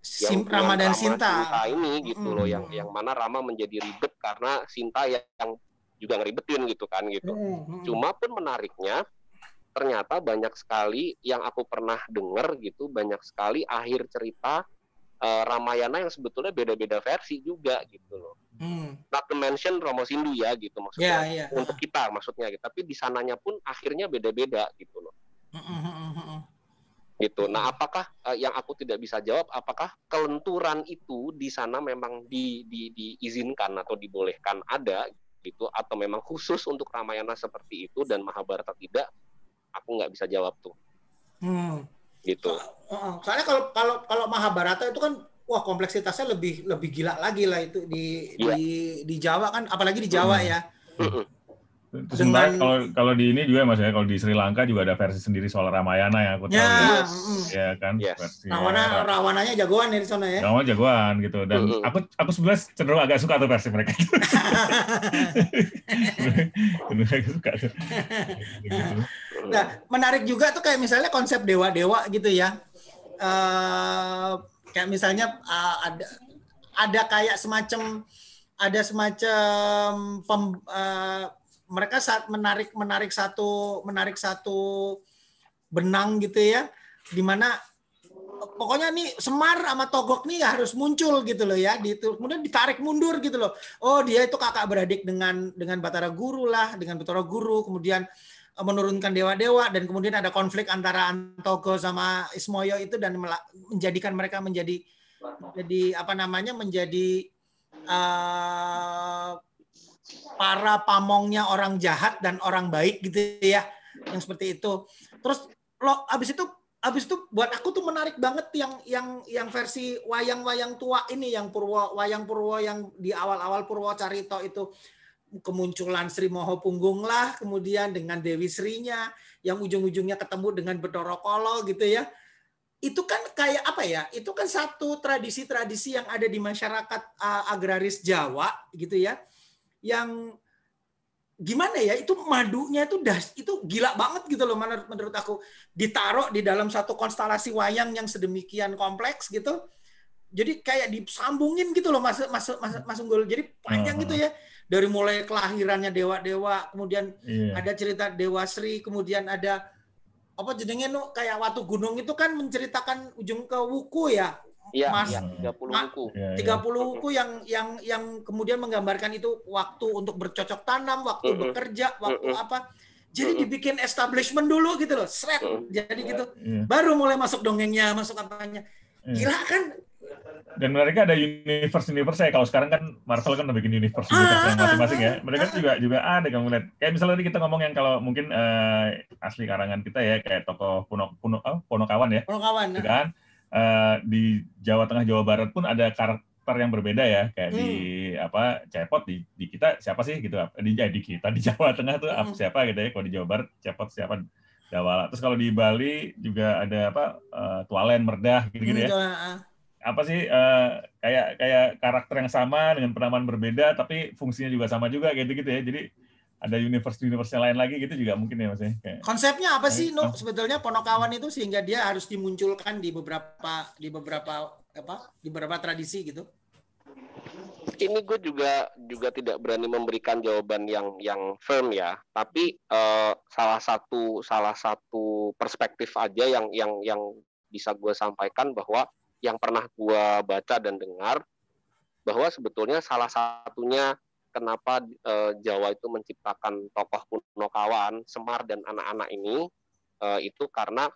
Sim, Rama dan Sinta. Sinta ini gitu mm. loh yang yang mana Rama menjadi ribet karena Sinta yang, yang juga ngeribetin gitu kan gitu. Mm. Cuma pun menariknya ternyata banyak sekali yang aku pernah dengar gitu banyak sekali akhir cerita uh, Ramayana yang sebetulnya beda-beda versi juga gitu loh. Hmm. Not to mention Romo Sindu ya gitu maksudnya yeah, yeah. untuk kita maksudnya gitu. Tapi di sananya pun akhirnya beda-beda gitu loh. Hmm, hmm, hmm, gitu. Nah, apakah uh, yang aku tidak bisa jawab apakah kelenturan itu di sana memang di, di, diizinkan atau dibolehkan ada gitu atau memang khusus untuk Ramayana seperti itu dan Mahabharata tidak? Aku nggak bisa jawab tuh. Hmm gitu. Soalnya kalau kalau kalau Mahabharata itu kan wah kompleksitasnya lebih lebih gila lagi lah itu di yeah. di di Jawa kan apalagi di Jawa ya. Terus dengan kalau kalau di ini juga mas ya kalau di Sri Lanka juga ada versi sendiri soal Ramayana yang aku tahu. Ya, ya, mm. ya kan? Yes. versi Rawana Rawananya jagoan ya di sana ya? Rawana jagoan gitu. Dan mm. aku aku sebenarnya cenderung agak suka tuh versi mereka. Cenderung agak suka tuh. Nah menarik juga tuh kayak misalnya konsep dewa dewa gitu ya. Uh, kayak misalnya uh, ada ada kayak semacam ada semacam pem, uh, mereka saat menarik menarik satu menarik satu benang gitu ya di mana pokoknya nih Semar sama Togok nih harus muncul gitu loh ya di kemudian ditarik mundur gitu loh. Oh dia itu kakak beradik dengan dengan Batara Guru lah dengan Batara Guru. Kemudian eh, menurunkan dewa-dewa dan kemudian ada konflik antara Antogo sama Ismoyo itu dan menjadikan mereka menjadi jadi apa namanya menjadi uh, para pamongnya orang jahat dan orang baik gitu ya yang seperti itu. Terus lo abis itu abis itu buat aku tuh menarik banget yang yang yang versi wayang-wayang tua ini yang Purwo wayang Purwo yang di awal-awal Purwo Carito itu. Kemunculan Sri Moho Punggung lah kemudian dengan Dewi Srinya yang ujung-ujungnya ketemu dengan Bedoro Kolo gitu ya. Itu kan kayak apa ya? Itu kan satu tradisi-tradisi yang ada di masyarakat agraris Jawa gitu ya yang gimana ya itu madunya itu das itu gila banget gitu loh menurut menurut aku ditaruh di dalam satu konstelasi wayang yang sedemikian kompleks gitu jadi kayak disambungin gitu loh masuk masuk masuk masuk gol jadi panjang uh -huh. gitu ya dari mulai kelahirannya dewa dewa kemudian yeah. ada cerita dewa Sri kemudian ada apa nu kayak waktu gunung itu kan menceritakan ujung ke wuku ya Iya, Mas, ya, 30 buku. Ya, 30 ya. buku yang yang yang kemudian menggambarkan itu waktu untuk bercocok tanam, waktu -hmm. bekerja, waktu -hmm. apa. Jadi -hmm. dibikin establishment dulu gitu loh, seret. -hmm. Jadi gitu. Yeah. Baru mulai masuk dongengnya, masuk apanya. Yeah. Gila kan? Dan mereka ada universe universe ya. Kalau sekarang kan Marvel kan udah bikin universe universe yang masing-masing ya. Mereka juga juga ada kamu lihat. Kayak misalnya tadi kita ngomong yang kalau mungkin uh, asli karangan kita ya kayak tokoh Puno Puno oh, Ponokawan ya. Ponokawan. Gitu kan uh, di Jawa Tengah Jawa Barat pun ada karakter yang berbeda ya. Kayak hmm. di apa cepot di, di kita siapa sih gitu? Di, eh, di kita di Jawa Tengah tuh hmm. siapa gitu ya? Kalau di Jawa Barat cepot siapa? Jawa terus kalau di Bali juga ada apa uh, tualen merdah gitu gitu ya. Hmm, apa sih uh, kayak kayak karakter yang sama dengan penamaan berbeda tapi fungsinya juga sama juga gitu gitu ya. Jadi ada universe-universe yang lain lagi gitu juga mungkin ya mas ya. Kayak, Konsepnya apa sih no sebetulnya Ponokawan itu sehingga dia harus dimunculkan di beberapa di beberapa apa di beberapa tradisi gitu? Ini gue juga juga tidak berani memberikan jawaban yang yang firm ya, tapi uh, salah satu salah satu perspektif aja yang yang yang bisa gue sampaikan bahwa yang pernah gue baca dan dengar bahwa sebetulnya salah satunya kenapa uh, Jawa itu menciptakan tokoh Punokawan, Semar dan anak-anak ini uh, itu karena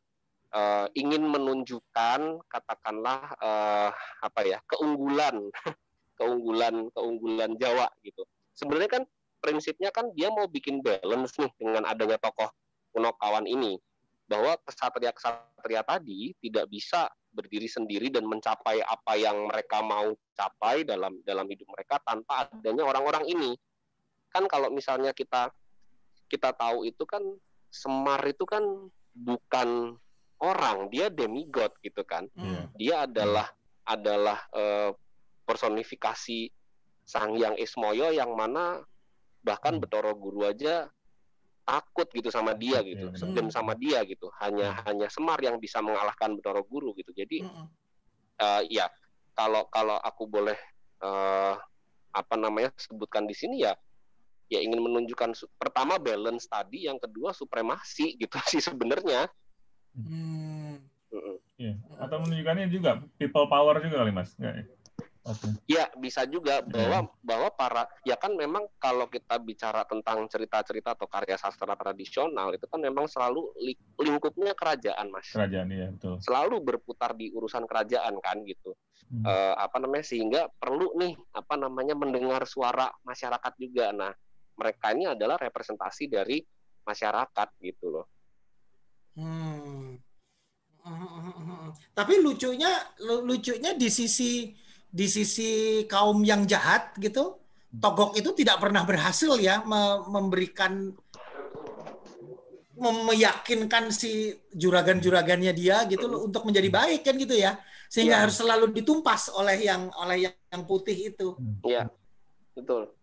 uh, ingin menunjukkan katakanlah uh, apa ya keunggulan keunggulan keunggulan Jawa gitu. Sebenarnya kan prinsipnya kan dia mau bikin balance nih dengan adanya tokoh Punokawan ini bahwa kesatria-kesatria tadi tidak bisa berdiri sendiri dan mencapai apa yang mereka mau capai dalam dalam hidup mereka tanpa adanya orang-orang ini. Kan kalau misalnya kita kita tahu itu kan Semar itu kan bukan orang, dia demigod gitu kan. Hmm. Dia adalah adalah uh, personifikasi Sang Hyang Ismoyo yang mana bahkan hmm. Betoro Guru aja takut gitu sama dia gitu, yeah, sedem sama dia gitu. Hanya yeah. hanya Semar yang bisa mengalahkan Betoro Guru gitu. Jadi mm -hmm. uh, ya kalau kalau aku boleh uh, apa namanya sebutkan di sini ya ya ingin menunjukkan pertama balance tadi, yang kedua supremasi gitu sih sebenarnya. Hmm. Yeah. Atau menunjukkannya juga people power juga kali mas? Nggak, ya? Okay. Ya bisa juga bahwa yeah. bahwa para ya kan memang kalau kita bicara tentang cerita-cerita atau karya sastra tradisional itu kan memang selalu lingkupnya kerajaan mas. Kerajaan ya betul. Selalu berputar di urusan kerajaan kan gitu. Hmm. Uh, apa namanya sehingga perlu nih apa namanya mendengar suara masyarakat juga. Nah mereka ini adalah representasi dari masyarakat gitu loh. Hmm. Tapi lucunya lucunya di sisi di sisi kaum yang jahat gitu, Togok itu tidak pernah berhasil ya memberikan meyakinkan si juragan-juragannya dia gitu loh untuk menjadi baik kan gitu ya. Sehingga ya. harus selalu ditumpas oleh yang oleh yang putih itu. Iya. Betul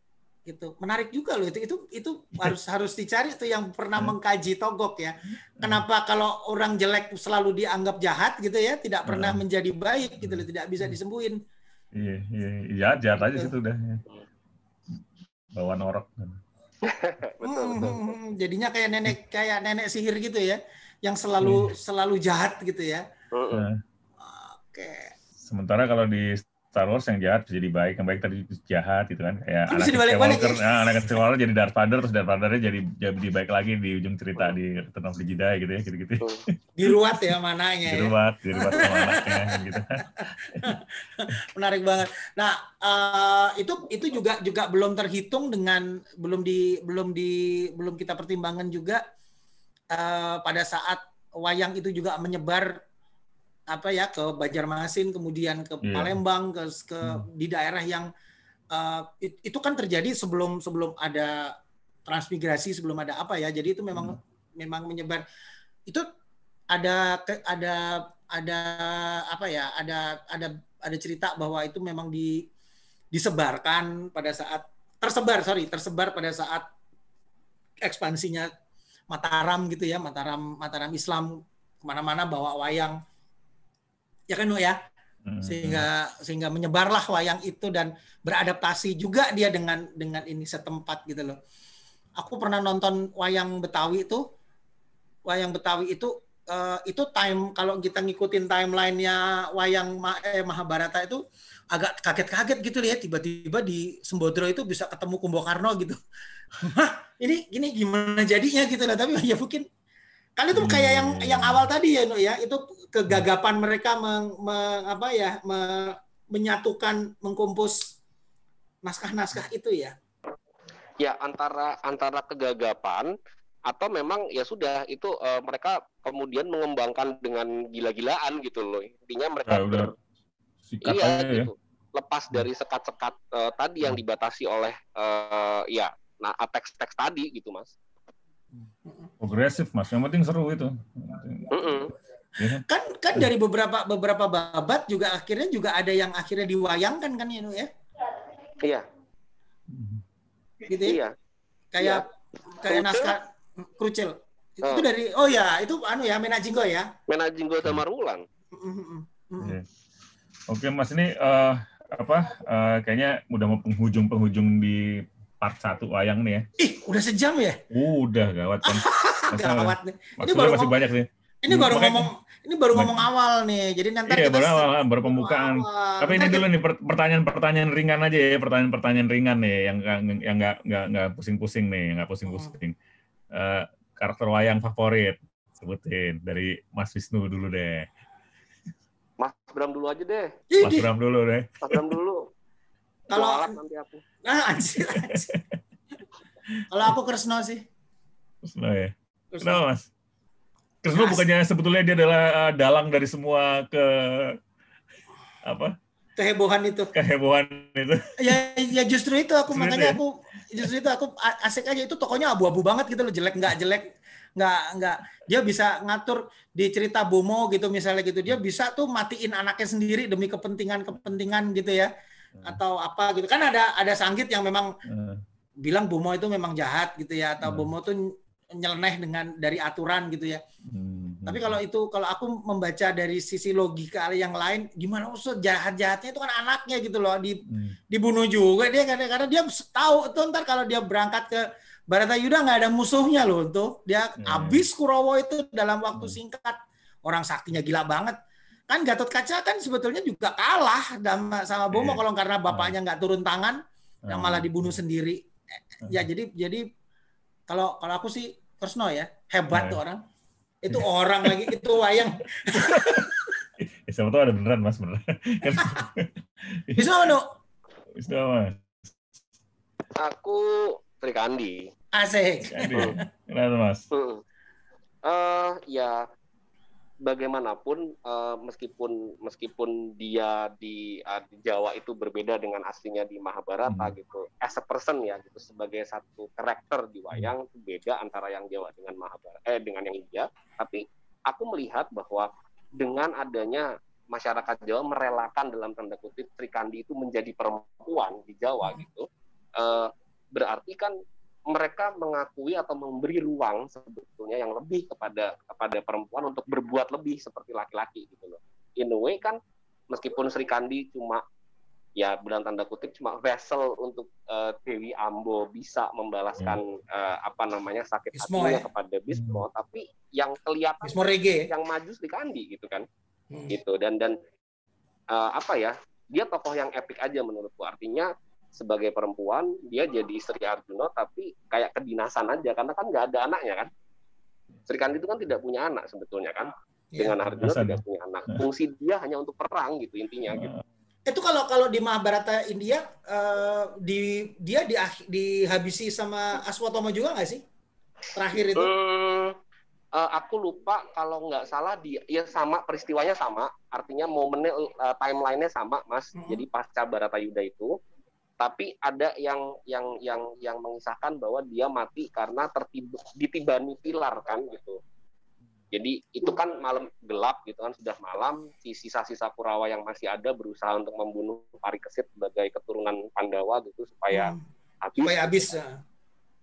gitu menarik juga loh itu itu itu harus harus dicari tuh yang pernah mengkaji togok ya kenapa kalau orang jelek selalu dianggap jahat gitu ya tidak pernah menjadi baik gitu loh tidak bisa disembuhin Iya, iya, iya, jahat aja situ udah. Ya. Bawa norok. betul, betul. Jadinya kayak nenek kayak nenek sihir gitu ya, yang selalu hmm. selalu jahat gitu ya. Uh. Oke. Sementara kalau di Star Wars yang jahat bisa jadi baik, yang baik tadi jahat gitu kan kayak anak Skywalker, ya? nah, anak Skywalker jadi Darth Vader terus Darth Vadernya jadi jadi baik lagi di ujung cerita di Return of the Jedi gitu ya gitu-gitu. Diruat ya mananya. Diruat, ya. diruat sama anaknya gitu. Menarik banget. Nah, uh, itu itu juga juga belum terhitung dengan belum di belum di belum kita pertimbangkan juga uh, pada saat wayang itu juga menyebar apa ya ke Banjarmasin kemudian ke yeah. Palembang ke ke hmm. di daerah yang uh, itu kan terjadi sebelum sebelum ada transmigrasi sebelum ada apa ya jadi itu memang hmm. memang menyebar itu ada ada ada apa ya ada ada ada cerita bahwa itu memang di disebarkan pada saat tersebar sorry tersebar pada saat ekspansinya Mataram gitu ya Mataram Mataram Islam ke mana-mana bawa wayang ya kan ya? Hmm. sehingga sehingga menyebarlah wayang itu dan beradaptasi juga dia dengan dengan ini setempat gitu loh. Aku pernah nonton wayang Betawi itu. Wayang Betawi itu uh, itu time kalau kita ngikutin timelinenya wayang eh, Mahabharata itu agak kaget-kaget gitu ya. Tiba-tiba di Sembodro itu bisa ketemu Kumbakarna gitu. Hah, ini ini gimana jadinya gitu lah tapi ya mungkin Kan itu kayak yang hmm. yang awal tadi ya, ya itu kegagapan mereka meng, meng, apa ya me, menyatukan mengkumpus naskah-naskah itu ya. Ya antara antara kegagapan atau memang ya sudah itu uh, mereka kemudian mengembangkan dengan gila-gilaan gitu loh. Intinya mereka nah, ber, iya ya. gitu. Lepas dari sekat-sekat uh, tadi yang hmm. dibatasi oleh uh, ya nah teks-teks tadi gitu, Mas. Progresif mas, yang penting seru itu. Ya. Kan kan dari beberapa beberapa babat juga akhirnya juga ada yang akhirnya diwayangkan kan ya ya? Iya. Gitu ya? Iya. Kayak iya. kayak naskah Krucil. Itu oh. dari oh ya, itu anu ya Menajinggo ya. Menajinggo sama Rulang. Yeah. Oke Mas ini uh, apa uh, kayaknya udah mau penghujung-penghujung di part satu wayang nih ya. Ih, udah sejam ya? Udah gawat kan. gawat nih. Ini baru masih banyak nih. Ini baru Makanya, ngomong ini baru ngomong awal nih. Jadi nanti iya, kita baru awal, baru pembukaan. Awal. Tapi ini dulu nih pertanyaan-pertanyaan ringan aja ya, pertanyaan-pertanyaan ringan nih yang yang nggak nggak nggak pusing-pusing nih, nggak pusing-pusing. Hmm. Uh, karakter wayang favorit sebutin dari Mas Wisnu dulu deh. Mas Bram dulu aja deh. Mas Bram dulu deh. Mas Bram dulu. Kalau nanti aku. Ah, anjir, anjir. Kalau aku Kresno sih. Kresno ya. Kenapa, Mas? Kresno bukannya sebetulnya dia adalah uh, dalang dari semua ke apa? Kehebohan itu. Kehebohan itu. Ya, ya justru itu aku justru makanya ya? aku justru itu aku asik aja itu tokonya abu-abu banget gitu loh jelek nggak jelek nggak nggak dia bisa ngatur di cerita Bomo gitu misalnya gitu dia bisa tuh matiin anaknya sendiri demi kepentingan kepentingan gitu ya Hmm. atau apa gitu kan ada ada sanggit yang memang hmm. bilang Bomo itu memang jahat gitu ya atau hmm. Bomo tuh nyeleneh dengan dari aturan gitu ya hmm. Tapi kalau itu kalau aku membaca dari sisi logika yang lain, gimana usah jahat-jahatnya itu kan anaknya gitu loh, di, Hmm. dibunuh juga dia karena karena dia tahu tuh ntar kalau dia berangkat ke Baratayuda nggak ada musuhnya loh tuh dia Hmm. habis Kurowo itu dalam waktu Hmm. singkat orang saktinya gila banget kan Gatot Kaca kan sebetulnya juga kalah sama, sama Bomo Iya. kalau karena bapaknya nggak turun tangan yang malah Hmm. dibunuh sendiri ya jadi jadi kalau kalau aku sih Kresno ya hebat Iya. tuh orang itu orang lagi itu wayang Eh, siapa tahu ada beneran mas beneran. Kan bisa no Wisnu mas. Aku Sri Kandi. asik Jadi, kenapa mas? Eh, ya bagaimanapun eh, meskipun meskipun dia di, eh, di Jawa itu berbeda dengan aslinya di Mahabharata Hmm. gitu as a person ya gitu sebagai satu karakter di wayang itu beda antara yang Jawa dengan Mahabharata eh dengan yang India. Tapi aku melihat bahwa dengan adanya masyarakat Jawa merelakan dalam tanda kutip Sri Kandi itu menjadi perempuan di Jawa gitu eh, berarti kan mereka mengakui atau memberi ruang sebetulnya yang lebih kepada kepada perempuan untuk berbuat lebih seperti laki-laki gitu loh. In a way kan meskipun Sri Kandi cuma ya dalam tanda kutip cuma vessel untuk eh, Dewi Ambo bisa membalaskan eh, apa namanya sakit Bismo, hatinya ya? kepada Bismo, tapi yang kelihatan Bismo Rege yang maju Sri Kandi gitu kan Hmm. gitu dan dan eh, apa ya dia tokoh yang epik aja menurutku artinya sebagai perempuan dia jadi istri Arjuna tapi kayak kedinasan aja karena kan nggak ada anaknya kan? Sri Kandi itu kan tidak punya anak sebetulnya kan? Iya. dengan Arjuna tidak punya anak. Fungsi dia hanya untuk perang gitu intinya gitu. Itu kalau kalau di Mahabharata India eh, di dia di, dihabisi sama Aswatoma juga nggak sih? Terakhir itu? Hmm, eh, aku lupa kalau nggak salah dia ya sama peristiwanya sama. Artinya momennya eh, timelinenya sama mas. Mhm. jadi pasca Baratayuda itu tapi ada yang yang yang yang mengisahkan bahwa dia mati karena tertib ditibani pilar kan gitu jadi itu kan malam gelap gitu kan sudah malam si sisa-sisa Kurawa yang masih ada berusaha untuk membunuh Parikesit sebagai keturunan Pandawa gitu supaya Hmm. habis supaya habis ya.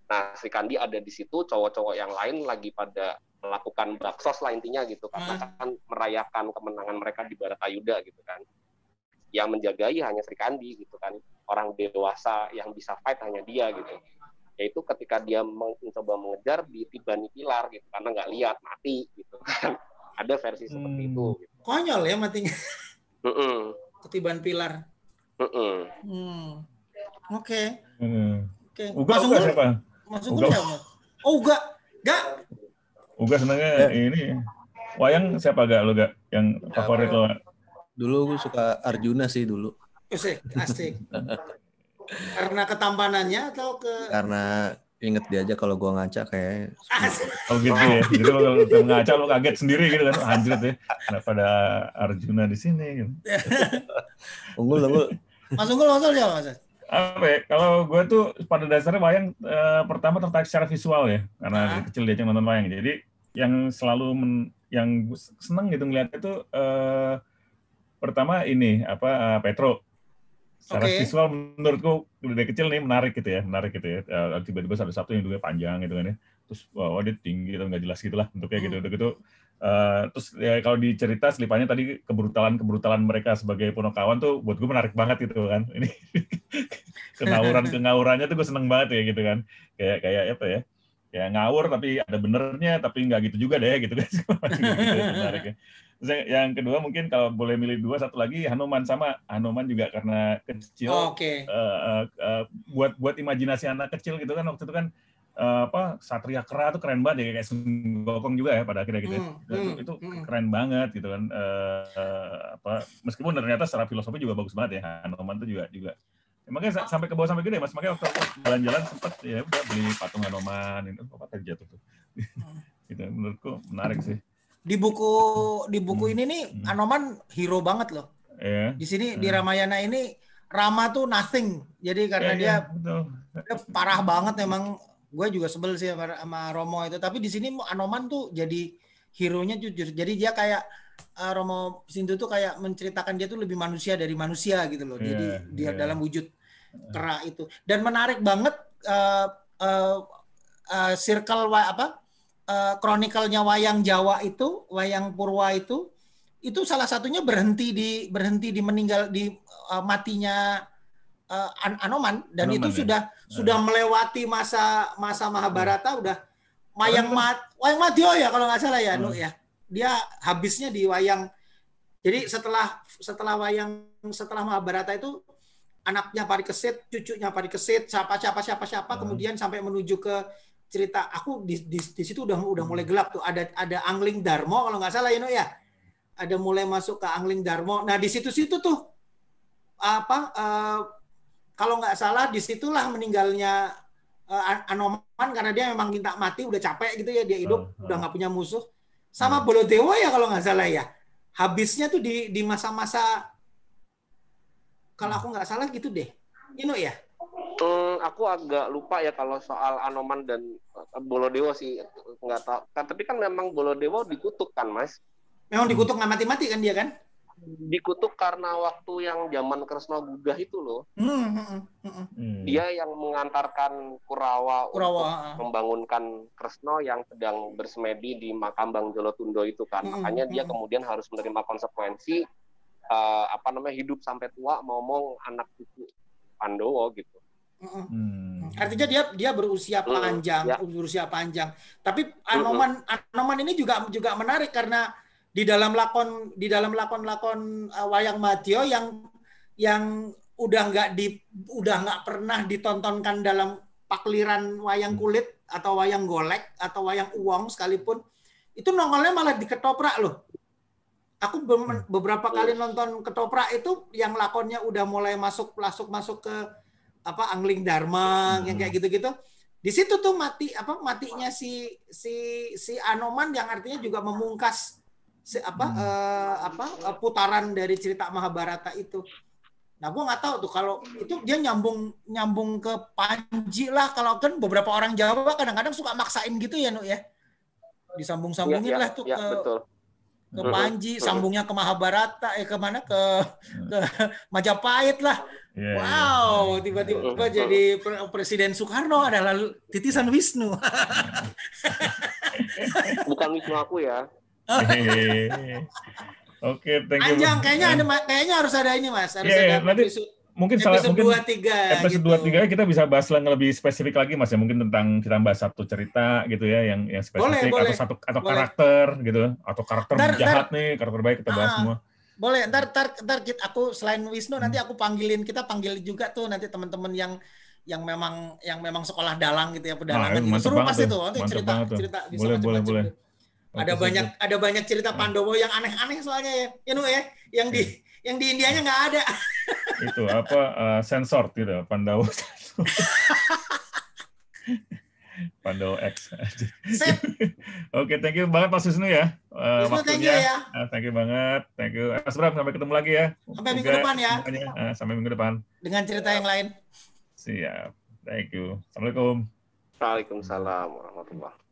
Nah, Sri Kandi ada di situ, cowok-cowok yang lain lagi pada melakukan baksos lah intinya gitu, karena Hmm. kan merayakan kemenangan mereka di Baratayuda gitu kan. Yang menjagai hanya Sri Kandi gitu kan, orang dewasa yang bisa fight hanya dia gitu. Yaitu ketika dia mencoba mengejar di tibani pilar gitu, karena nggak lihat mati gitu kan. Ada versi seperti Hmm. itu. Gitu. konyol ya matinya Mm-mm. ketiban pilar hmm. oke Hmm. oke Uga, Mas Uga siapa? Mas Uga. Siapa? oh Uga Gak Uga senangnya ini. Wayang siapa gak lo gak? Yang favorit lo? Dulu gue suka Arjuna sih dulu. Asik asik karena ketampanannya atau ke Karena inget dia aja kalau gua ngaca kayak asik Oh gitu ya. Jadi kalau udah ngaca lo kaget sendiri gitu kan. Anjir ya. Kenapa ada Arjuna di sini gitu. unggul unggul. Mas Unggul Mas Unggul siapa Mas Apa ya? Kalau gue tuh pada dasarnya wayang eh, pertama tertarik secara visual ya. Karena dari Ah. kecil dia nonton wayang. Jadi yang selalu men- yang seneng gitu ngeliat itu eh, pertama ini apa eh, Petro. Secara Oke. visual menurutku dari kecil nih menarik gitu ya, menarik gitu ya. Eh, Tiba-tiba ada satu yang dua panjang gitu kan ya. Terus wah, wah, dia tinggi gitu nggak jelas gitu lah bentuknya gitu Hmm. gitu. Eh, terus ya kalau dicerita selipannya tadi kebrutalan kebrutalan mereka sebagai ponokawan tuh buat gue menarik banget gitu kan. Ini kengawuran kengawurannya tuh gue seneng banget ya gitu kan. Kayak kayak apa ya? Kayak ngawur tapi ada benernya tapi nggak gitu juga deh gitu kan. gitu, gitu, menarik ya. Yang, kedua mungkin kalau boleh milih dua satu lagi Hanuman sama Hanuman juga karena kecil Oh, oke. eh, eh, eh, buat buat imajinasi anak kecil gitu kan waktu itu kan eh, apa Satria Kera tuh keren banget ya kayak Sun Gokong juga ya pada akhirnya gitu. Hmm, Dan hmm, itu hmm. keren banget gitu kan eh, eh, apa meskipun ternyata secara filosofi juga bagus banget ya Hanuman tuh juga juga. Ya, makanya sa- sampai ke bawah sampai gede mas. Makanya waktu jalan-jalan sempet ya udah beli patung Hanuman itu apa tadi jatuh tuh. Gitu menurutku menarik sih di buku di buku Hmm. ini nih Hmm. Anoman hero banget loh. Ya di sini di Hmm. Ramayana ini Rama tuh nothing. Jadi karena Ya, dia ya, betul. dia parah banget emang. Gue juga sebel sih sama, sama Romo itu. Tapi di sini Anoman tuh jadi hero nya jujur. Jadi dia kayak eh, Romo Sindu tuh kayak menceritakan dia tuh lebih manusia dari manusia gitu loh. Jadi Iya, dia iya. dalam wujud kera itu. Dan menarik banget eh, eh, eh, circle apa kronikelnya wayang Jawa itu, wayang Purwa itu, itu salah satunya berhenti di berhenti di meninggal di eh, matinya eh, An- Anoman dan Anoman, itu ya? sudah sudah melewati masa masa Mahabharata udah wayang mat wayang Madyo ya kalau nggak salah ya. Nu ya dia habisnya di wayang jadi setelah setelah wayang setelah Mahabharata itu anaknya Parikesit, cucunya Parikesit, siapa siapa siapa siapa Hmm. kemudian sampai menuju ke cerita aku di, di, di situ udah udah mulai gelap tuh. Ada ada Angling Darmo kalau nggak salah ya Nu ya? Ada mulai masuk ke Angling Darmo. Nah di situ-situ tuh apa eh, kalau nggak salah di situlah meninggalnya An- Anoman karena dia memang minta mati udah capek gitu ya dia hidup Hmm, udah hmm. nggak punya musuh. Sama Hmm. Bolodewa ya kalau nggak salah ya. Habisnya tuh di di masa-masa kalau aku nggak salah gitu deh. Ino ya Hmm, aku agak lupa ya kalau soal Anoman dan eh, Bolodewa sih nggak tahu. Kan, tapi kan memang Bolodewa dikutuk kan, Mas? memang dikutuk nggak mati-mati kan dia kan Dikutuk karena waktu yang zaman Kresna Buddha itu loh. Hmm, hmm, hmm, hmm. Hmm. Dia yang mengantarkan Kurawa, Kurawa, untuk ah. membangunkan Kresna yang sedang bersemedi di makam Bang Jolotundo itu kan. Makanya dia kemudian harus menerima konsekuensi eh, apa namanya hidup sampai tua ngomong anak cucu Pandowo gitu. Hmm, hmm. Hmm. Artinya dia dia berusia Hmm, panjang, ya. berusia panjang. Tapi Anoman Anoman ini juga juga menarik karena di dalam lakon di dalam lakon-lakon uh, wayang Madyo yang yang udah nggak di udah nggak pernah ditontonkan dalam pakliran wayang kulit atau wayang golek atau wayang uang sekalipun itu nongolnya malah di ketoprak loh. Aku be- beberapa kali nonton ketoprak itu yang lakonnya udah mulai masuk masuk masuk ke apa angling dharma yang kayak gitu-gitu. Di situ tuh mati apa matinya si si si Anoman yang artinya juga memungkas si apa Hmm. eh, apa eh, putaran dari cerita Mahabharata itu. Nah, gua nggak tahu tuh kalau itu dia nyambung nyambung ke Panji lah. Kalau kan beberapa orang Jawa kadang-kadang suka maksain gitu ya, Nu ya. Disambung-sambungin Iya, iya, lah tuh iya, ke betul. ke Panji, sambungnya ke Mahabharata, eh ke mana ke ke Majapahit lah. Wow, tiba-tiba jadi pre- Presiden Soekarno adalah titisan Wisnu. Bukan Wisnu aku ya. Oke, thank you. Panjang, kayaknya ada kayaknya harus ada ini Mas, harus iya, ada nanti episode, mungkin salah mungkin 2 3 episode gitu. dua tiga kita bisa bahas yang lebih spesifik lagi mas ya mungkin tentang kita bahas satu cerita gitu ya yang yang spesifik Boleh, boleh. atau satu atau Boleh. karakter gitu atau karakter Ntar- jahat nih karakter baik kita bahas Ah. semua Boleh, ntar, ntar, ntar kita, aku selain Wisnu Hmm. nanti aku panggilin kita panggil juga tuh nanti teman-teman yang yang memang yang memang sekolah dalang gitu ya pedalangan Ah, gitu. Seru pasti tuh. nanti cerita cerita bisa Boleh, boleh, boleh. Ada Oke, banyak siap. ada banyak cerita Hmm. Pandowo yang aneh-aneh soalnya ya. Ya Nu ya, yang di yang di Indianya nggak ada. itu apa eh, sensor gitu Pandawa Pandawa X. Sip, oke thank you banget Mas Wisnu ya eh, Wisnu thank you ya. Ah, thank you banget thank you. Mas Bram sampai ketemu lagi ya. Sampai minggu depan ya. semuanya, ah, sampai minggu depan. Dengan cerita yang lain. siap. Thank you. Assalamualaikum. Waalaikumsalam warahmatullahi